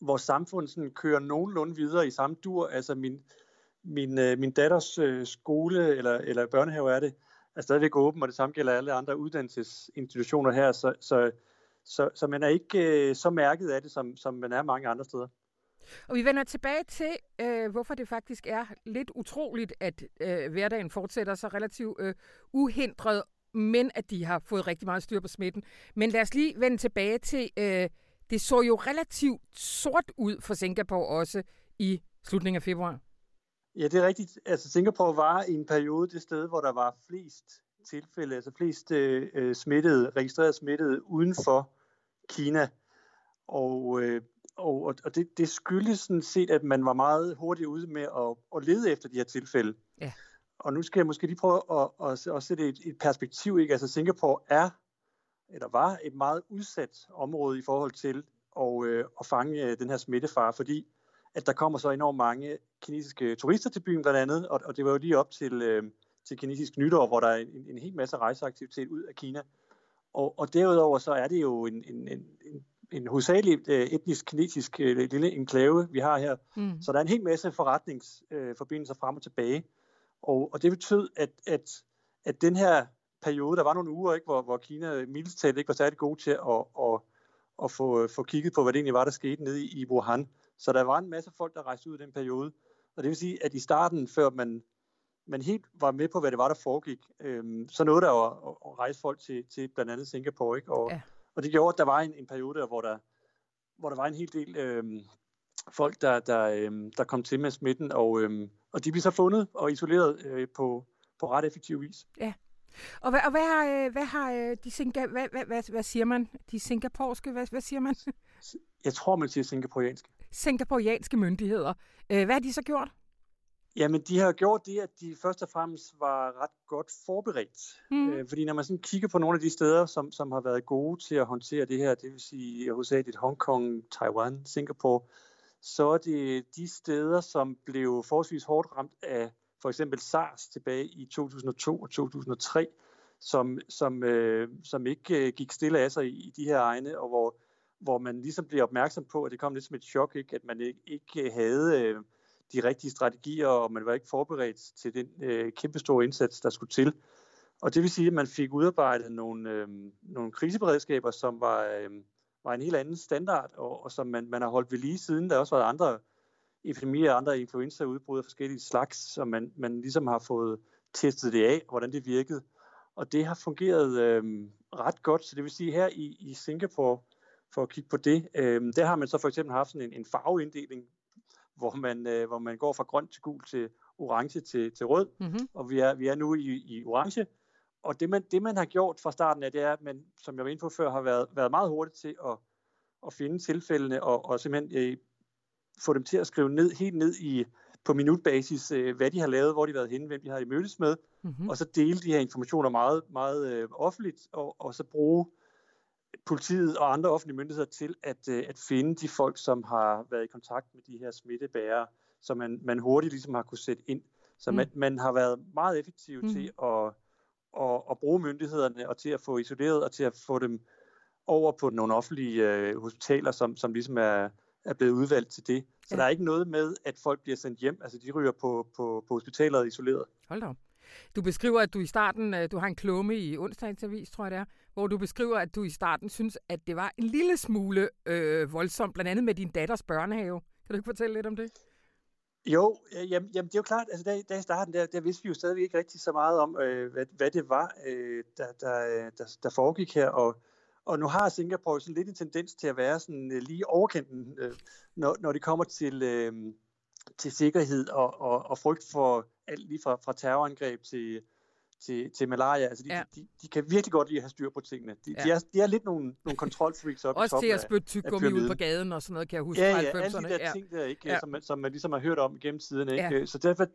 hvor samfundet sådan kører nogenlunde videre i samme dur. Altså min, min, øh, min datters øh, skole, eller, eller børnehave er det, er stadigvæk åben, og det samme gælder alle andre uddannelsesinstitutioner her, så, så, så, så man er ikke øh, så mærket af det, som, som man er mange andre steder. Og vi vender tilbage til, øh, hvorfor det faktisk er lidt utroligt, at øh, hverdagen fortsætter så relativt øh, uhindret, men at de har fået rigtig meget styr på smitten. Men lad os lige vende tilbage til, øh, det så jo relativt sort ud for Singapore også i slutningen af februar. Ja, det er rigtigt. Altså Singapore var i en periode det sted, hvor der var flest tilfælde, altså flest øh, smittede, registreret smittede uden for Kina. Og, øh, og, og det, det skyldes sådan set, at man var meget hurtigt ude med at, at lede efter de her tilfælde. Ja. Og nu skal jeg måske lige prøve at, at, at sætte et, et perspektiv. Ikke? Altså Singapore er, eller var et meget udsat område i forhold til at, øh, at fange øh, den her smittefare, fordi at der kommer så enormt mange kinesiske turister til byen blandt andet, og, og det var jo lige op til, øh, til kinesisk nytår, hvor der er en, en hel masse rejseaktivitet ud af Kina. Og, og derudover så er det jo en, en, en, en, en hovedsageligt etnisk kinesisk lille enklave, vi har her. Mm. Så der er en hel masse forretningsforbindelser frem og tilbage. Og, og det betød, at, at, at den her periode, der var nogle uger, ikke, hvor, hvor Kina mildest ikke var særlig god til at, at, at få, få kigget på, hvad det egentlig var, der skete nede i, i Wuhan. Så der var en masse folk, der rejste ud i den periode. Og det vil sige, at i starten, før man, man helt var med på, hvad det var, der foregik, øhm, så nåede der jo at, at rejse folk til, til blandt andet Singapore. Ikke? Og, ja. og det gjorde, at der var en, en periode, der, hvor, der, hvor der var en hel del øhm, folk, der, der, øhm, der kom til med smitten, og, øhm, og de blev så fundet og isoleret øh, på, på ret effektiv vis. Ja. Og hvad, og hvad har, øh, hvad har øh, de Singa, hvad, hvad, hvad, hvad siger man? De singaporske, hvad, hvad siger man? Jeg tror, man siger singaporianske singaporianske myndigheder. Øh, hvad har de så gjort? Jamen, de har gjort det, at de først og fremmest var ret godt forberedt. Mm. Øh, fordi når man sådan kigger på nogle af de steder, som, som har været gode til at håndtere det her, det vil sige hovedsageligt Hongkong, Taiwan, Singapore, så er det de steder, som blev forholdsvis hårdt ramt af for eksempel SARS tilbage i 2002 og 2003, som, som, øh, som ikke øh, gik stille af sig i, i de her egne, og hvor hvor man ligesom bliver opmærksom på, at det kom lidt som et chok, ikke? at man ikke, ikke havde øh, de rigtige strategier, og man var ikke forberedt til den øh, kæmpestore indsats, der skulle til. Og det vil sige, at man fik udarbejdet nogle, øh, nogle kriseberedskaber, som var, øh, var en helt anden standard, og, og som man, man har holdt ved lige siden. Der har også været andre epidemier, andre influenzaudbrud af forskellige slags, som man, man ligesom har fået testet det af, hvordan det virkede. Og det har fungeret øh, ret godt. Så det vil sige, her i, i Singapore, for at kigge på det. Øh, der har man så for eksempel haft sådan en, en farveinddeling, hvor man, øh, hvor man går fra grøn til gul til orange til, til rød, mm-hmm. og vi er, vi er nu i, i orange. Og det man, det, man har gjort fra starten af, det er, at man, som jeg var inde på før, har været, været meget hurtigt til at, at finde tilfældene og, og simpelthen øh, få dem til at skrive ned, helt ned i på minutbasis, øh, hvad de har lavet, hvor de har været henne, hvem de har mødtes med, mm-hmm. og så dele de her informationer meget, meget øh, offentligt, og, og så bruge politiet og andre offentlige myndigheder til at, øh, at finde de folk, som har været i kontakt med de her smittebærere, så man, man hurtigt ligesom har kunne sætte ind. Så mm. man, man har været meget effektiv mm. til at, at, at bruge myndighederne og til at få isoleret og til at få dem over på nogle offentlige øh, hospitaler, som, som ligesom er, er blevet udvalgt til det. Så ja. der er ikke noget med, at folk bliver sendt hjem. Altså, de ryger på, på, på hospitalet isoleret. Hold da Du beskriver, at du i starten, øh, du har en klumme i onsdagens avis, tror jeg det er, hvor du beskriver, at du i starten synes, at det var en lille smule øh, voldsomt, blandt andet med din datters børnehave. Kan du ikke fortælle lidt om det? Jo, jamen, jamen det er jo klart, altså da, da i starten, der, der vidste vi jo stadigvæk ikke rigtig så meget om, øh, hvad, hvad det var, øh, der, der, der, der foregik her, og, og nu har Singapore sådan lidt en tendens til at være sådan øh, lige overkanten, øh, når, når det kommer til, øh, til sikkerhed og, og, og frygt for alt lige fra, fra terrorangreb til, til, til malaria. Altså, de, ja. de, de, kan virkelig godt lide at have styr på tingene. De, ja. de, er, de er lidt nogle, nogle kontrolfreaks op Også til at spytte tyggegummi ud på gaden og sådan noget, kan jeg huske. Ja, ja, alle de der ja. ting der, ikke, ja. som, man, som man ligesom har hørt om gennem tiden. Ikke? Ja. Så derfor,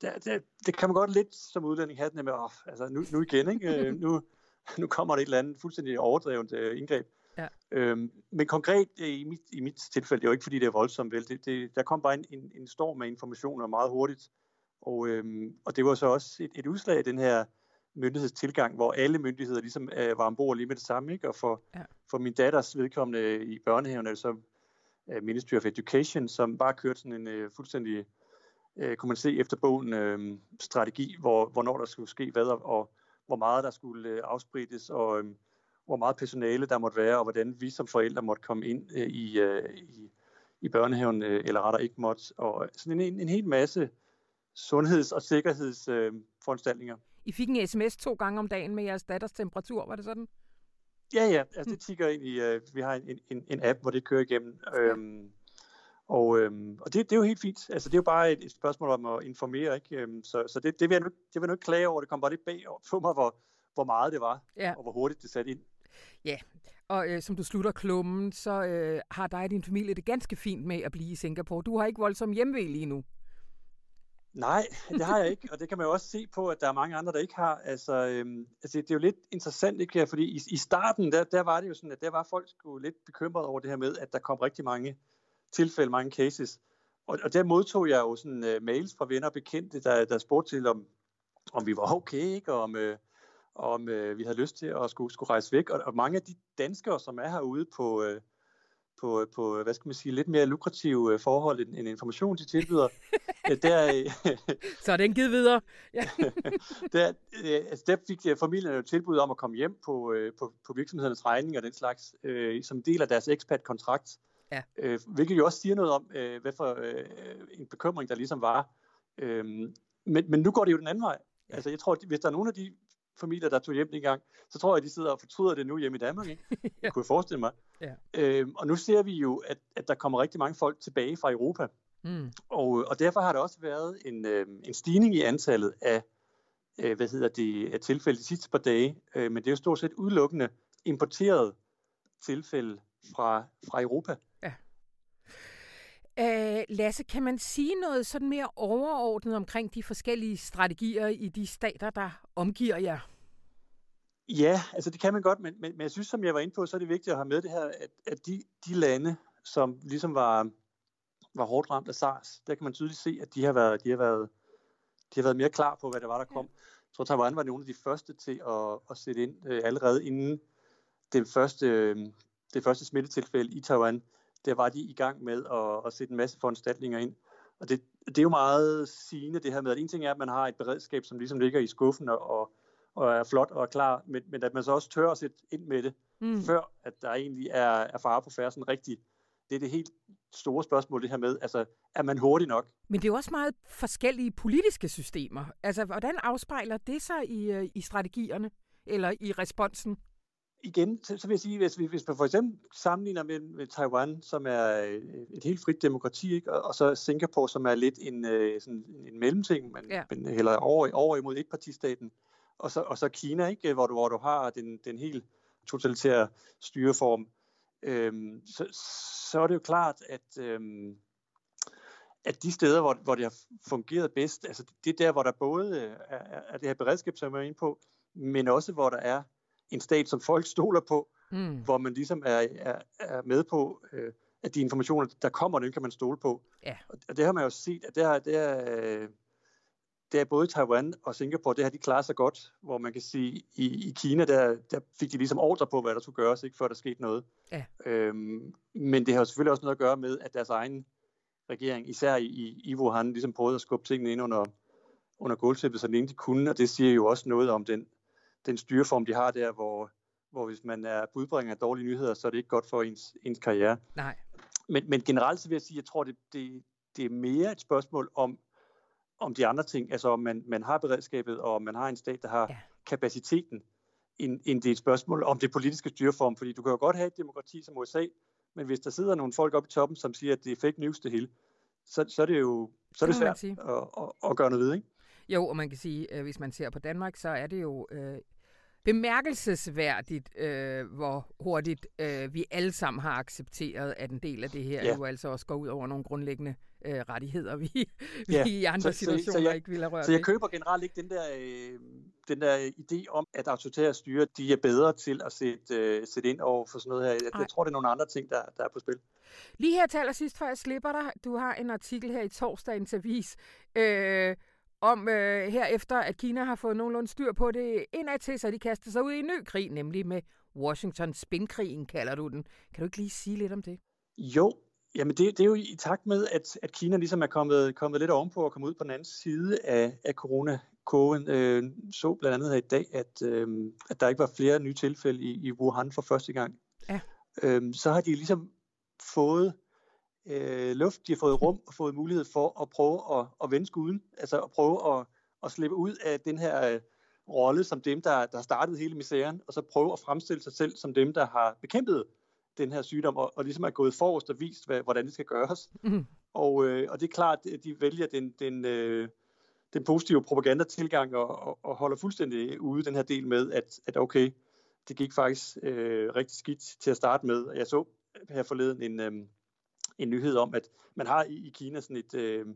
der, der, det kan man godt lidt som udlænding have den med, oh, altså nu, nu igen, ikke? nu, [laughs] nu kommer der et eller andet fuldstændig overdrevet uh, indgreb. Ja. Øhm, men konkret øh, i mit, i mit tilfælde, det er jo ikke fordi, det er voldsomt vel, det, det, der kom bare en, en, en storm af informationer meget hurtigt, og, øhm, og det var så også et, et udslag af den her myndighedstilgang, hvor alle myndigheder ligesom øh, var ombord lige med det samme, ikke? og for, ja. for min datters vedkommende i børnehaven er det så øh, Ministry of Education, som bare kørte sådan en øh, fuldstændig, øh, kunne man se efter bogen, øh, strategi, hvor, hvornår der skulle ske hvad, og, og hvor meget der skulle øh, afsprittes, og øh, hvor meget personale der måtte være, og hvordan vi som forældre måtte komme ind øh, i, øh, i, i børnehaven, øh, eller rettere ikke måtte. Og sådan en, en hel masse sundheds- og sikkerhedsforanstaltninger. Øh, I fik en sms to gange om dagen med jeres datters temperatur, var det sådan? Ja, ja. Altså, det tigger ind i, øh, vi har en, en, en app, hvor det kører igennem. Øhm, og, øhm, og det, det er jo helt fint. Altså, det er jo bare et, et spørgsmål om at informere. Ikke? Øhm, så så det, det, vil jeg nu, det vil jeg nu ikke klage over. Det kom bare lidt bag på mig, hvor, hvor meget det var, ja. og hvor hurtigt det satte ind. Ja, og øh, som du slutter klummen, så øh, har dig og din familie det ganske fint med at blive i Singapore. Du har ikke voldsom hjemvej lige nu. Nej, det har jeg ikke, og det kan man jo også se på, at der er mange andre, der ikke har. Altså, øhm, altså det er jo lidt interessant, ikke? fordi i, i starten, der, der var det jo sådan, at der var folk sgu lidt bekymrede over det her med, at der kom rigtig mange tilfælde, mange cases. Og, og der modtog jeg jo sådan uh, mails fra venner og bekendte, der, der spurgte til, om, om vi var okay, ikke? Og om, øh, om øh, vi havde lyst til at skulle, skulle rejse væk. Og, og mange af de danskere, som er herude på, Øh, på, på hvad skal man sige, lidt mere lukrative forhold end, end information, de tilbyder, [laughs] der, [laughs] så er den givet videre. [laughs] Der, altså der fik familien jo tilbud om at komme hjem på, på, på virksomhedernes regning og den slags, øh, som del af deres expat-kontrakt. Ja. Øh, hvilket jo også siger noget om, øh, hvad for øh, en bekymring der ligesom var. Øh, men, men nu går det jo den anden vej. Altså jeg tror, hvis der er nogle af de familier, der tog hjem gang, så tror jeg, de sidder og fortryder det nu hjemme i Danmark. Ikke? ja. [laughs] Det kunne jeg forestille mig. Ja. Øh, og nu ser vi jo, at, at der kommer rigtig mange folk tilbage fra Europa. Mm. Og, og derfor har der også været en, øh, en stigning i antallet af øh, hvad hedder det, af tilfælde de sidste par dage. Øh, men det er jo stort set udelukkende importeret tilfælde fra, fra Europa. Øh, Lasse, kan man sige noget sådan mere overordnet omkring de forskellige strategier i de stater, der omgiver jer? Ja, altså det kan man godt, men, men, men jeg synes, som jeg var inde på, så er det vigtigt at have med det her, at, at de, de lande, som ligesom var, var hårdt ramt af SARS, der kan man tydeligt se, at de har været, de har været, de har været mere klar på, hvad der var, der kom. Jeg tror, Taiwan var nogle af de første til at, at sætte ind øh, allerede inden det første, øh, det første smittetilfælde i Taiwan der var de i gang med at, at sætte en masse foranstaltninger ind. Og det, det er jo meget sigende det her med, at en ting er, at man har et beredskab, som ligesom ligger i skuffen og, og er flot og er klar, men, men at man så også tør at sætte ind med det, mm. før at der egentlig er, er fare på færden rigtigt. Det er det helt store spørgsmål, det her med, altså, er man hurtig nok? Men det er jo også meget forskellige politiske systemer. Altså, hvordan afspejler det sig i, øh, i strategierne, eller i responsen? Igen, så, så vil jeg sige, hvis, hvis man for eksempel sammenligner med, med Taiwan, som er øh, et helt frit demokrati, ikke? Og, og så Singapore, som er lidt en, øh, sådan en mellemting, men, ja. men heller over, over imod etpartistaten, og så, og så Kina, ikke? Hvor, du, hvor du har den, den helt totalitære styreform, øhm, så, så er det jo klart, at, øhm, at de steder, hvor, hvor det har fungeret bedst, altså det er der, hvor der både er, er det her beredskab, som jeg er inde på, men også hvor der er en stat, som folk stoler på, mm. hvor man ligesom er, er, er med på, øh, at de informationer, der kommer, dem kan man stole på. Ja. Og det har man jo set, at det er, det er, øh, det er både Taiwan og Singapore, det har de klaret sig godt, hvor man kan sige, i, i Kina, der, der fik de ligesom ordre på, hvad der skulle gøres, ikke, før der skete noget. Ja. Øhm, men det har jo selvfølgelig også noget at gøre med, at deres egen regering, især i, i Wuhan, ligesom prøvede at skubbe tingene ind under, under gulvtæppet, så længe de kunne, og det siger jo også noget om den den styreform, de har der, hvor, hvor hvis man er budbringer af dårlige nyheder, så er det ikke godt for ens, ens karriere. Nej. Men, men generelt så vil jeg sige, at jeg tror, det, det, det er mere et spørgsmål om, om de andre ting, altså om man, man har beredskabet, og om man har en stat, der har ja. kapaciteten, end, end det er et spørgsmål om det politiske styreform, fordi du kan jo godt have et demokrati som USA, men hvis der sidder nogle folk oppe i toppen, som siger, at det er fake news det hele, så, så er det jo så er det svært at, at, at gøre noget ved, ikke? Jo, og man kan sige, øh, hvis man ser på Danmark, så er det jo øh, bemærkelsesværdigt, øh, hvor hurtigt øh, vi alle sammen har accepteret, at en del af det her ja. jo altså også går ud over nogle grundlæggende øh, rettigheder, vi, ja. vi i andre så, situationer så, så jeg, ikke ville have rørt Så jeg køber generelt ikke den der, øh, den der idé om, at autoritære styre de er bedre til at sætte, øh, sætte ind over for sådan noget her. Jeg, jeg tror, det er nogle andre ting, der, der er på spil. Lige her til allersidst, før jeg slipper dig. Du har en artikel her i torsdagens avis, øh, om øh, herefter, at Kina har fået nogenlunde styr på det indad til, så de kaster sig ud i en ny krig, nemlig med Washington spinkrigen, kalder du den. Kan du ikke lige sige lidt om det? Jo, jamen det, det er jo i takt med, at, at Kina ligesom er kommet, kommet lidt ovenpå og kommet ud på den anden side af, af corona-kurven. Øh, så blandt andet her i dag, at, øh, at der ikke var flere nye tilfælde i, i Wuhan for første gang. Ja. Øh, så har de ligesom fået øh, luft, de har fået rum og fået mulighed for at prøve at, at vende skuden, altså at prøve at, at slippe ud af den her øh, rolle som dem, der, der startede hele misæren, og så prøve at fremstille sig selv som dem, der har bekæmpet den her sygdom, og, og ligesom er gået forrest og vist, hvad, hvordan det skal gøres. Mm. Og, øh, og det er klart, at de vælger den, den, øh, den positive propagandatilgang og, og, og holder fuldstændig ude den her del med, at, at okay, det gik faktisk øh, rigtig skidt til at starte med. Jeg så her forleden en, øh, en nyhed om, at man har i, i Kina sådan et, øh,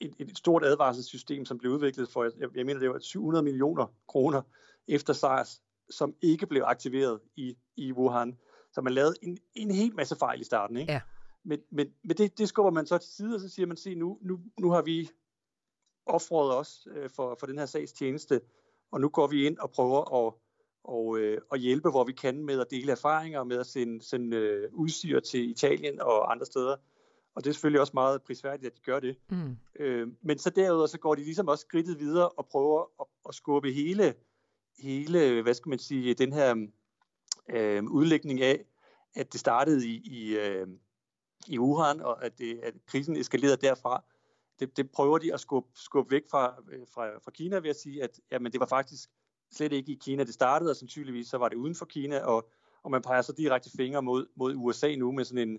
et, et stort advarselssystem, som blev udviklet for, jeg, jeg mener det var 700 millioner kroner efter SARS, som ikke blev aktiveret i, i Wuhan. Så man lavede en, en helt masse fejl i starten. Ikke? Ja. Men, men, men det, det skubber man så til side, og så siger man, se nu, nu, nu har vi offret os øh, for, for den her sags tjeneste, og nu går vi ind og prøver at, og, øh, og hjælpe, hvor vi kan med at dele erfaringer, med at sende, sende øh, udstyr til Italien og andre steder. Og det er selvfølgelig også meget prisværdigt, at de gør det. Mm. Øh, men så derudover, så går de ligesom også skridtet videre og prøver at, at skubbe hele, hele, hvad skal man sige, den her øh, udlægning af, at det startede i, i, øh, i Wuhan, og at, det, at krisen eskalerede derfra. Det, det prøver de at skubbe, skubbe væk fra, øh, fra, fra Kina ved at sige, at jamen, det var faktisk slet ikke i Kina, det startede, og sandsynligvis så var det uden for Kina, og, og man peger så direkte fingre mod, mod USA nu med sådan en,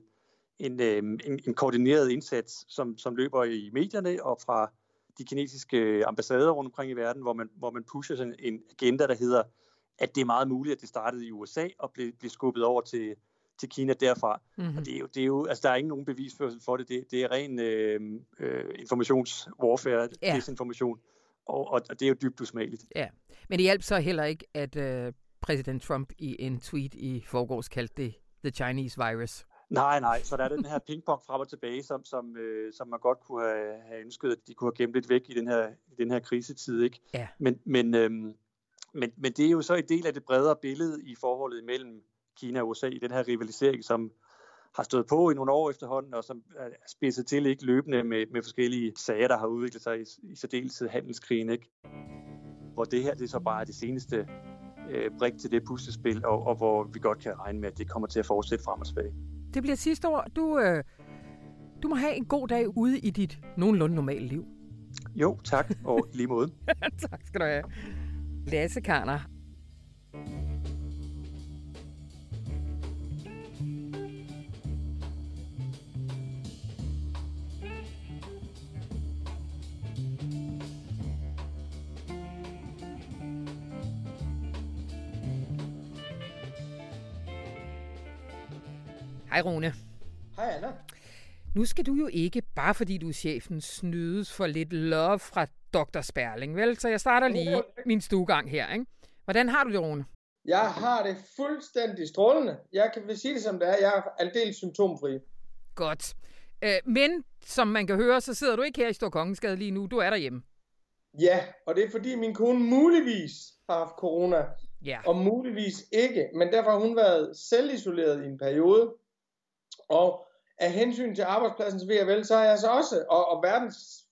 en, øh, en, en koordineret indsats, som, som løber i medierne og fra de kinesiske ambassader rundt omkring i verden, hvor man, hvor man pusher sådan en agenda, der hedder, at det er meget muligt, at det startede i USA og blev, blev skubbet over til, til Kina derfra. Mm-hmm. Og det er jo, det er jo, altså der er ikke nogen bevisførsel for det. Det, det er ren øh, øh, informationswarfare, ja. desinformation, og, og, og det er jo dybt usmageligt. Ja, men det hjalp så heller ikke, at øh, præsident Trump i en tweet i forgårs kaldte det The Chinese Virus. Nej, nej, så der er [laughs] den her pingpong frem og tilbage, som, som, øh, som man godt kunne have, have ønsket, at de kunne have gemt lidt væk i den her, i den her krisetid. Ikke? Ja. Men, men, øhm, men, men det er jo så en del af det bredere billede i forholdet mellem Kina og USA i den her rivalisering, som har stået på i nogle år efterhånden, og som er spidset til ikke løbende med, med forskellige sager, der har udviklet sig i, i særdeleshed handelskrigen. Ikke? Hvor det her det er så bare det seneste øh, brik til det puslespil, og, og hvor vi godt kan regne med, at det kommer til at fortsætte frem og tilbage. Det bliver sidste år. Du, øh, du må have en god dag ude i dit nogenlunde normale liv. Jo, tak, og lige måde. [laughs] tak skal du have. Lasse Karner. Hej Rune. Hej Anna. Nu skal du jo ikke, bare fordi du er chefen, snydes for lidt love fra Dr. Sperling, vel? Så jeg starter lige min stuegang her, ikke? Hvordan har du det, Rune? Jeg har det fuldstændig strålende. Jeg kan sige det som det er. Jeg er aldeles symptomfri. Godt. Øh, men, som man kan høre, så sidder du ikke her i Storkongensgade lige nu. Du er derhjemme. Ja, og det er fordi min kone muligvis har haft corona. Ja. Og muligvis ikke. Men derfor har hun været selvisoleret i en periode. Og af hensyn til arbejdspladsens ved jeg vel, så har jeg så også, og, og verdens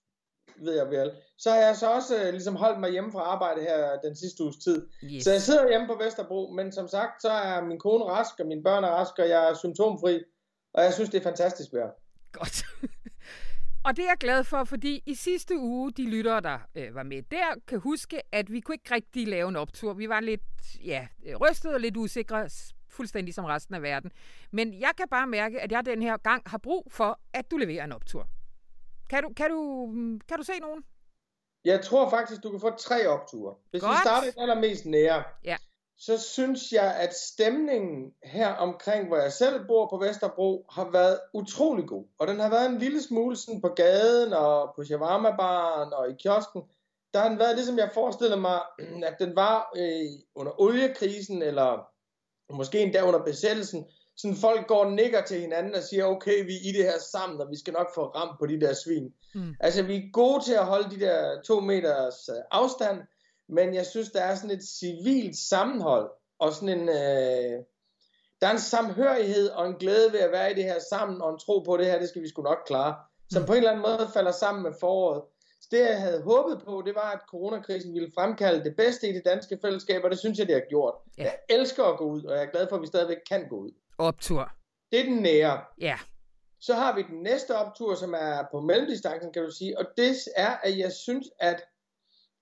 ved jeg vel, så har jeg så også øh, ligesom holdt mig hjemme fra arbejde her den sidste uges tid. Yes. Så jeg sidder hjemme på Vesterbro, men som sagt, så er min kone rask, og mine børn er raske, og jeg er symptomfri, og jeg synes, det er fantastisk vejr. Godt. [laughs] Og det er jeg glad for, fordi i sidste uge, de lyttere, der øh, var med der, kan huske, at vi kunne ikke rigtig lave en optur. Vi var lidt ja, rystet og lidt usikre fuldstændig som resten af verden. Men jeg kan bare mærke, at jeg den her gang har brug for, at du leverer en optur. Kan du, kan du, kan du se nogen? Jeg tror faktisk, du kan få tre opture. Hvis Godt. vi starter allermest nære, ja. så synes jeg, at stemningen her omkring, hvor jeg selv bor på Vesterbro, har været utrolig god. Og den har været en lille smule sådan på gaden og på shawarma-baren og i kiosken. Der har den været ligesom jeg forestillede mig, [clears throat] at den var øh, under oliekrisen, eller måske endda under besættelsen, sådan folk går og nikker til hinanden og siger, okay, vi er i det her sammen, og vi skal nok få ramt på de der svin. Mm. Altså, vi er gode til at holde de der to meters øh, afstand, men jeg synes, der er sådan et civilt sammenhold, og sådan en, øh, der er en samhørighed og en glæde ved at være i det her sammen, og en tro på det her, det skal vi sgu nok klare, som mm. på en eller anden måde falder sammen med foråret. Så det, jeg havde håbet på, det var, at coronakrisen ville fremkalde det bedste i det danske fællesskab, og det synes jeg, det har gjort. Ja. Jeg elsker at gå ud, og jeg er glad for, at vi stadigvæk kan gå ud. Optur. Det er den nære. Ja. Så har vi den næste optur, som er på mellemdistancen, kan du sige, og det er, at jeg synes, at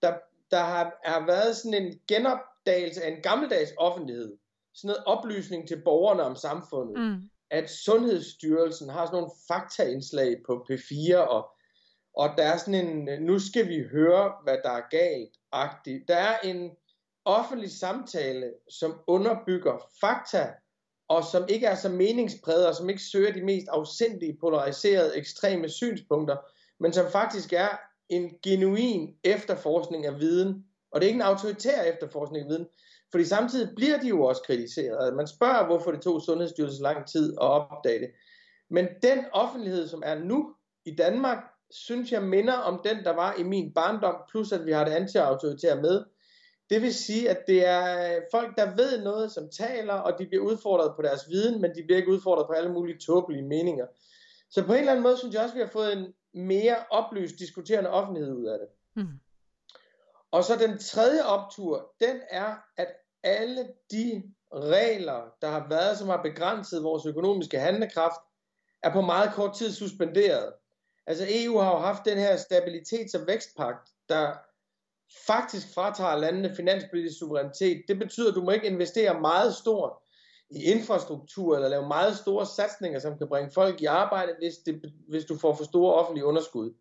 der, der har er været sådan en genopdagelse af en gammeldags offentlighed. Sådan noget oplysning til borgerne om samfundet. Mm. At Sundhedsstyrelsen har sådan nogle faktaindslag på P4, og, og der er sådan en, nu skal vi høre, hvad der er galt, -agtig. Der er en offentlig samtale, som underbygger fakta, og som ikke er så meningspræget, og som ikke søger de mest afsindige, polariserede, ekstreme synspunkter, men som faktisk er en genuin efterforskning af viden. Og det er ikke en autoritær efterforskning af viden, fordi samtidig bliver de jo også kritiseret. Man spørger, hvorfor det tog Sundhedsstyrelsen lang tid at opdage det. Men den offentlighed, som er nu i Danmark, synes jeg minder om den, der var i min barndom, plus at vi har det anti-autoritære med. Det vil sige, at det er folk, der ved noget, som taler, og de bliver udfordret på deres viden, men de bliver ikke udfordret på alle mulige tåbelige meninger. Så på en eller anden måde synes jeg også, at vi har fået en mere oplyst, diskuterende offentlighed ud af det. Mm. Og så den tredje optur, den er, at alle de regler, der har været, som har begrænset vores økonomiske handlekraft, er på meget kort tid suspenderet. Altså EU har jo haft den her stabilitets- og vækstpagt, der faktisk fratager landene finanspolitisk suverænitet. Det betyder, at du må ikke investere meget stort i infrastruktur eller lave meget store satsninger, som kan bringe folk i arbejde, hvis, det, hvis du får for store offentlige underskud.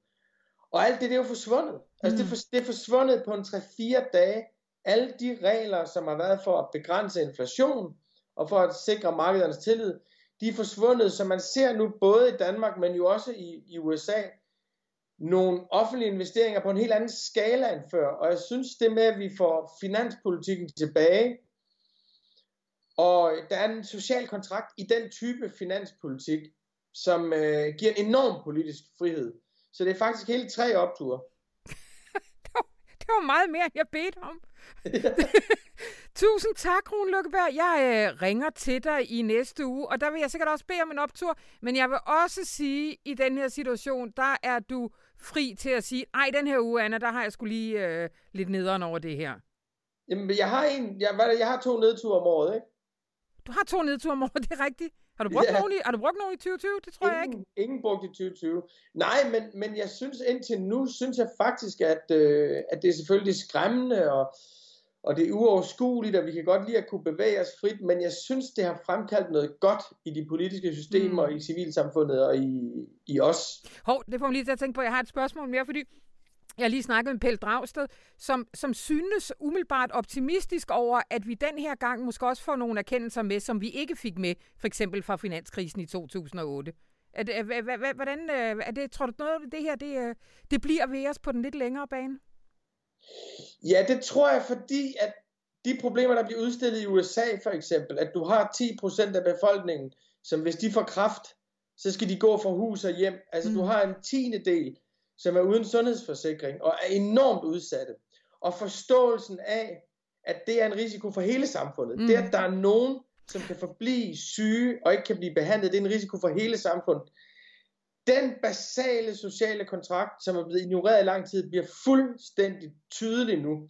Og alt det, det er jo forsvundet. Altså det, er for, mm. det er forsvundet på en 3-4 dage. Alle de regler, som har været for at begrænse inflation og for at sikre markedernes tillid, de er forsvundet, så man ser nu både i Danmark, men jo også i, i USA, nogle offentlige investeringer på en helt anden skala end før. Og jeg synes det med, at vi får finanspolitikken tilbage, og der er en social kontrakt i den type finanspolitik, som øh, giver en enorm politisk frihed. Så det er faktisk hele tre opture. [laughs] det, var, det var meget mere, end jeg bedte om. [laughs] [laughs] Tusind tak, Rune Lykkeberg. Jeg øh, ringer til dig i næste uge, og der vil jeg sikkert også bede om en optur. Men jeg vil også sige, i den her situation, der er du fri til at sige, ej, den her uge, Anna, der har jeg skulle lige øh, lidt nederen over det her? Jamen, jeg har, en, jeg, jeg har to nedture om året, ikke? Du har to nedture om året, [laughs] det er rigtigt. Har du brugt, ja. nogen, i, har du brugt nogen i 2020? Det tror ingen, jeg ikke. Ingen brugt i 2020. Nej, men, men jeg synes indtil nu, synes jeg faktisk, at, øh, at det er selvfølgelig skræmmende, og og det er uoverskueligt, og vi kan godt lide at kunne bevæge os frit, men jeg synes, det har fremkaldt noget godt i de politiske systemer, mm. i civilsamfundet og i, i os. Hov, det får mig lige til at tænke på, jeg har et spørgsmål mere, fordi jeg har lige snakket med Pelle Dragsted, som, som synes umiddelbart optimistisk over, at vi den her gang måske også får nogle erkendelser med, som vi ikke fik med, for eksempel fra finanskrisen i 2008. Er det, hvordan, øh, er det, tror du noget af det her, det, øh, det bliver ved os på den lidt længere bane? Ja, det tror jeg, fordi at de problemer, der bliver udstillet i USA for eksempel, at du har 10% af befolkningen, som hvis de får kraft, så skal de gå fra hus og hjem. Altså mm. du har en tiende del, som er uden sundhedsforsikring og er enormt udsatte. Og forståelsen af, at det er en risiko for hele samfundet. Mm. Det, at der er nogen, som kan forblive syge og ikke kan blive behandlet, det er en risiko for hele samfundet den basale sociale kontrakt, som er blevet ignoreret i lang tid, bliver fuldstændig tydelig nu.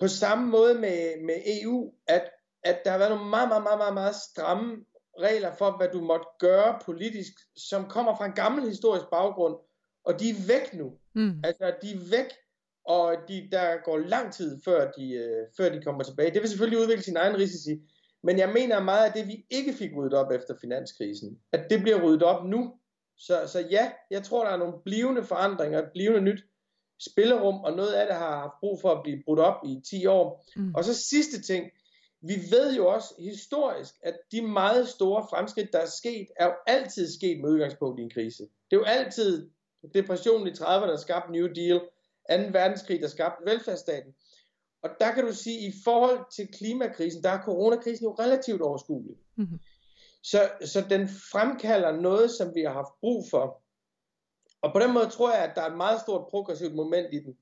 På samme måde med, med EU, at, at der har været nogle meget, meget, meget, meget, meget stramme regler for, hvad du måtte gøre politisk, som kommer fra en gammel historisk baggrund, og de er væk nu. Mm. Altså, de er væk, og de, der går lang tid, før de, øh, før de kommer tilbage. Det vil selvfølgelig udvikle sin egen risici, men jeg mener meget af det, vi ikke fik ryddet op efter finanskrisen, at det bliver ryddet op nu, så, så ja, jeg tror, der er nogle blivende forandringer, et blivende nyt spillerum, og noget af det har haft brug for at blive brudt op i 10 år. Mm. Og så sidste ting, vi ved jo også historisk, at de meget store fremskridt, der er sket, er jo altid sket med udgangspunkt i en krise. Det er jo altid depressionen i 30'erne, der skabte New Deal, 2. verdenskrig, der skabte velfærdsstaten. Og der kan du sige, at i forhold til klimakrisen, der er coronakrisen jo relativt overskuelig. Mm-hmm. Så, så den fremkalder noget, som vi har haft brug for. Og på den måde tror jeg, at der er et meget stort progressivt moment i den.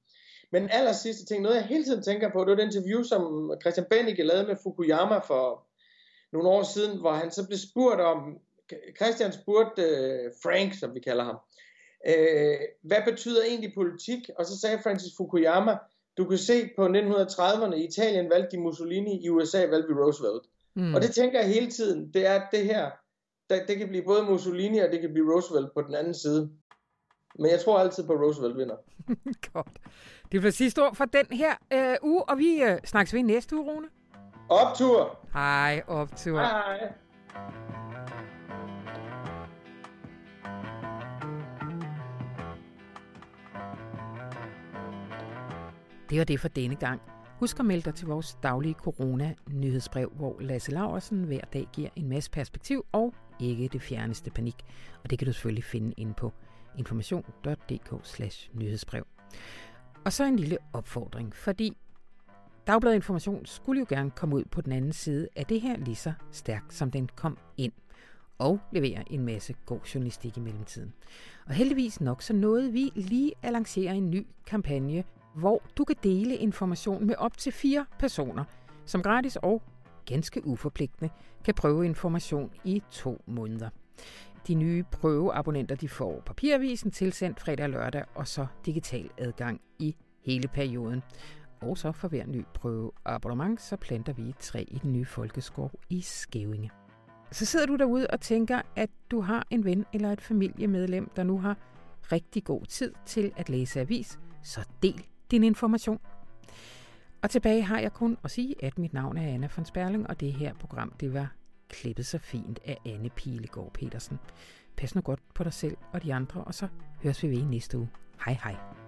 Men aller sidste ting, noget jeg hele tiden tænker på, det var det interview, som Christian Bennicke lavede med Fukuyama for nogle år siden, hvor han så blev spurgt om, Christian spurgte øh, Frank, som vi kalder ham, uh, hvad betyder egentlig politik? Og så sagde Francis Fukuyama, du kan se på 1930'erne, i Italien valgte de Mussolini, i USA valgte vi Roosevelt. Mm. Og det tænker jeg hele tiden, det er at det her, det, det kan blive både Mussolini og det kan blive Roosevelt på den anden side. Men jeg tror altid på, at Roosevelt vinder. [laughs] Godt. Det var sidste ord for den her øh, uge, og vi øh, snakkes ved næste uge, Rune. Optur! Hej, optur. Hej. Det var det for denne gang. Husk at melde dig til vores daglige corona-nyhedsbrev, hvor Lasse Laversen hver dag giver en masse perspektiv og ikke det fjerneste panik. Og det kan du selvfølgelig finde ind på information.dk nyhedsbrev. Og så en lille opfordring, fordi Dagbladet Information skulle jo gerne komme ud på den anden side af det her lige så stærkt, som den kom ind og levere en masse god journalistik i mellemtiden. Og heldigvis nok så nåede vi lige at lancere en ny kampagne, hvor du kan dele information med op til fire personer, som gratis og ganske uforpligtende kan prøve information i to måneder. De nye prøveabonnenter de får papiravisen tilsendt fredag og lørdag, og så digital adgang i hele perioden. Og så for hver ny prøveabonnement, så planter vi et træ i den nye folkeskov i Skævinge. Så sidder du derude og tænker, at du har en ven eller et familiemedlem, der nu har rigtig god tid til at læse avis, så del din information. Og tilbage har jeg kun at sige, at mit navn er Anna von Sperling, og det her program det var klippet så fint af Anne Pilegaard Petersen. Pas nu godt på dig selv og de andre, og så høres vi ved næste uge. Hej hej.